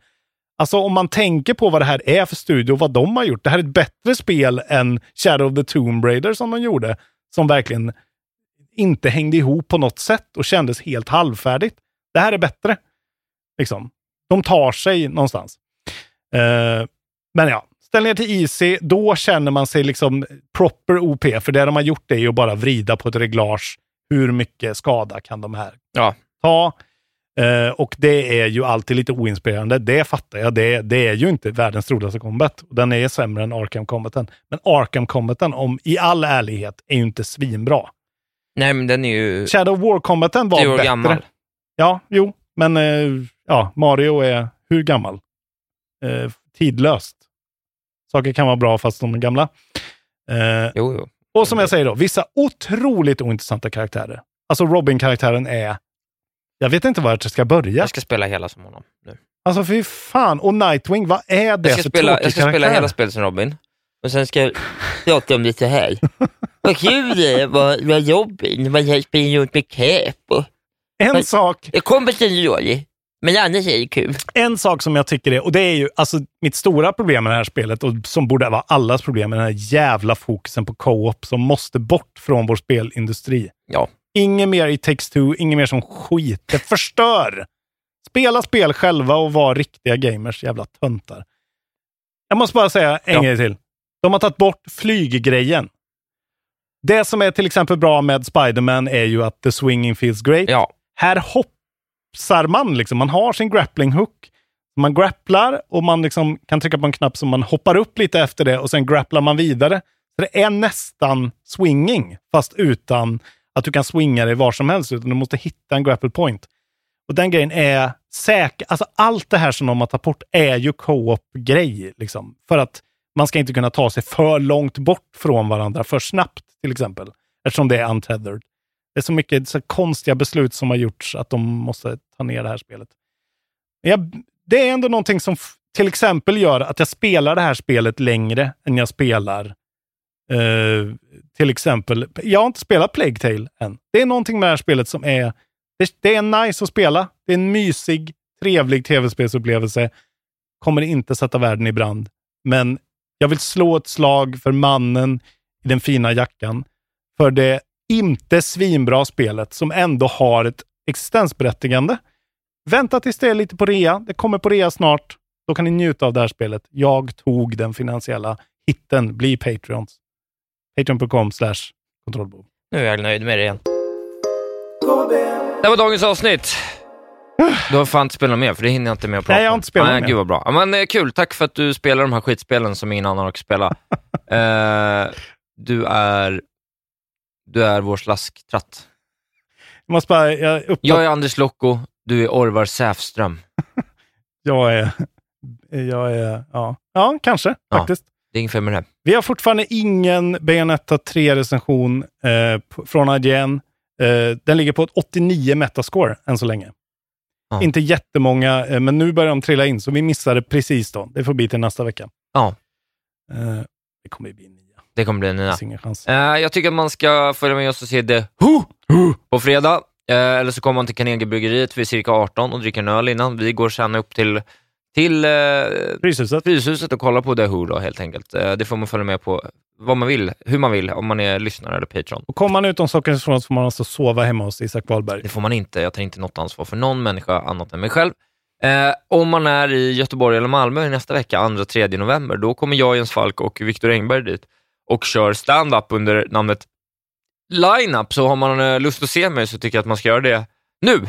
Alltså om man tänker på vad det här är för studio och vad de har gjort. Det här är ett bättre spel än Shadow of the Tomb Raider som de gjorde. Som verkligen inte hängde ihop på något sätt och kändes helt halvfärdigt. Det här är bättre. Liksom. De tar sig någonstans. Eh, men ja, ställ ner till Easy. Då känner man sig liksom proper OP. För det de har gjort är ju att bara vrida på ett reglage. Hur mycket skada kan de här Ja. ta? Eh, och det är ju alltid lite oinspirerande. Det fattar jag. Det, det är ju inte världens roligaste combat. Den är sämre än Arkham combaten. Men Arkham combaten, om i all ärlighet, är ju inte svinbra. Nej, men den är ju Shadow War combaten var år bättre. gammal. Ja, jo, men eh, ja, Mario är hur gammal? Eh, tidlöst. Saker kan vara bra fast de är gamla. Eh, Jo, jo. och som jag säger då, vissa otroligt ointressanta karaktärer. Alltså Robin-karaktären är... Jag vet inte vart jag ska börja. Jag ska spela hela som honom nu. Alltså fy fan. Och Nightwing, vad är det Jag ska, för spela, jag ska karaktär? spela hela spelet som Robin. Och sen ska jag prata om så här. Vad kul det vara vara Robin. Man springer runt med cap. Och... En sak, Kompisen är dålig, men annars är det kul. en sak som jag tycker är, och det är ju alltså mitt stora problem med det här spelet och som borde vara allas problem, är den här jävla fokusen på co-op som måste bort från vår spelindustri. Ja. Inget mer i Takes Two, inget mer som skit. Det förstör. Spela spel själva och var riktiga gamers, jävla töntar. Jag måste bara säga en Ja. grej till. De har tagit bort flyggrejen. Det som är till exempel bra med Spider-Man är ju att the swinging feels great. Ja. Här hoppsar man, liksom. man har sin grappling hook. Man grapplar och man liksom kan trycka på en knapp som man hoppar upp lite efter det och sen grapplar man vidare. Så det är nästan swinging, fast utan att du kan swinga dig var som helst, utan du måste hitta en grapple point. Och den grejen är säker. Alltså allt det här som de har tagit bort är ju co-op-grej. Liksom. För att man ska inte kunna ta sig för långt bort från varandra för snabbt, till exempel. Eftersom det är untethered. Det är så mycket så konstiga beslut som har gjorts att de måste ta ner det här spelet. Men jag, det är ändå någonting som till exempel gör att jag spelar det här spelet längre än jag spelar Uh, till exempel, jag har inte spelat Plague Tale än. Det är någonting med det här spelet som är, det, det är nice att spela. Det är en mysig, trevlig tv-spelsupplevelse. Kommer inte sätta världen i brand. Men jag vill slå ett slag för mannen i den fina jackan. För det inte svinbra spelet som ändå har ett existensberättigande. Vänta tills det är lite på rea. Det kommer på rea snart. Då kan ni njuta av det här spelet. Jag tog den finansiella hitten. Bli Patreons. Patreon.com slash kontrollbehov. Nu är jag nöjd med det igen. Det var dagens avsnitt. Du har fan inte spelat mer, för det hinner jag inte med att prata Nej, jag har inte spelat Nej, mer. Gud vad bra. Ja, Men eh, kul, tack för att du spelar de här skitspelen som ingen annan orkar spela. eh, du är du är vår slasktratt. Jag måste bara, jag, uppdater- Jag är Anders Lokko, du är Orvar Säfström. jag är, jag är, ja, ja kanske Ja. faktiskt. Det är inget fel med det. Vi har fortfarande ingen Bayonetta 3-recension eh, från IGN. Eh, den ligger på ett 89 metascore än så länge. Ja. Inte jättemånga, eh, men nu börjar de trilla in, så vi missade precis då. Det får bli till nästa vecka. Ja, Eh, det kommer bli nia. det kommer bli nya. Ingen chans. Eh, jag tycker att man ska följa med oss och se The Who på fredag. Eller så kommer man till Carnegiebryggeriet vid cirka 18 och dricker en öl innan. Vi går sen upp till, till eh, Fryshuset. Fryshuset och kollar på The Who då, helt enkelt. Eh, det får man följa med på vad man vill, hur man vill, om man är lyssnare eller Patreon. Och kommer man utom Stockholms så får man alltså sova hemma hos Isak Wahlberg. Det får man inte. Jag tar inte något ansvar för någon människa annat än mig själv. Eh, om man är i Göteborg eller Malmö nästa vecka, 2-3 november, då kommer jag, Jens Falk och Viktor Engberg dit och kör stand-up under namnet Line-up. Så har man eh, lust att se mig så tycker jag att man ska göra det nu.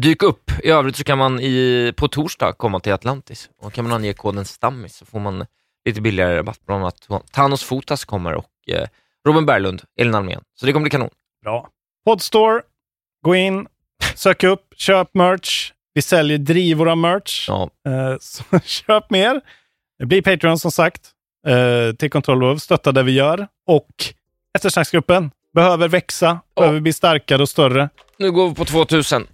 Dyk upp. I övrigt så kan man i, på torsdag komma till Atlantis och kan man ange koden STAMMIS så får man lite billigare rabatt. Bland annat Thanos Fotas kommer och eh, Robin Berglund, Elin Almén. Så det kommer bli kanon. Bra. Podstore. Gå in, sök upp, köp merch. Vi säljer drivor av merch. Ja. Eh, så köp mer. Bli Patreon som sagt. Eh, till Kontrollbehov. Stötta det vi gör. Och eftersnacksgruppen behöver växa, behöver bli starkare och större. Nu går vi på 2000.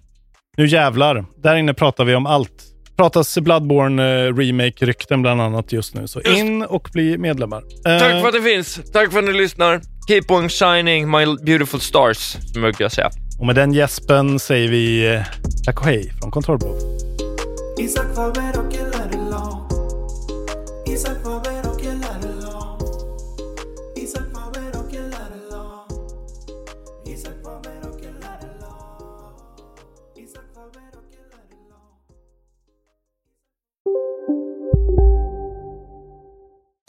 Nu jävlar. Där inne pratar vi om allt. Pratas Bloodborne eh, remake-rykten bland annat just nu. Så in och bli medlemmar. Eh, Tack för att det finns. Tack för att ni lyssnar. Keep on shining my beautiful stars, som jag brukar säga. Och med den gäspen säger vi eh, tack och hej från Kontrollbehov.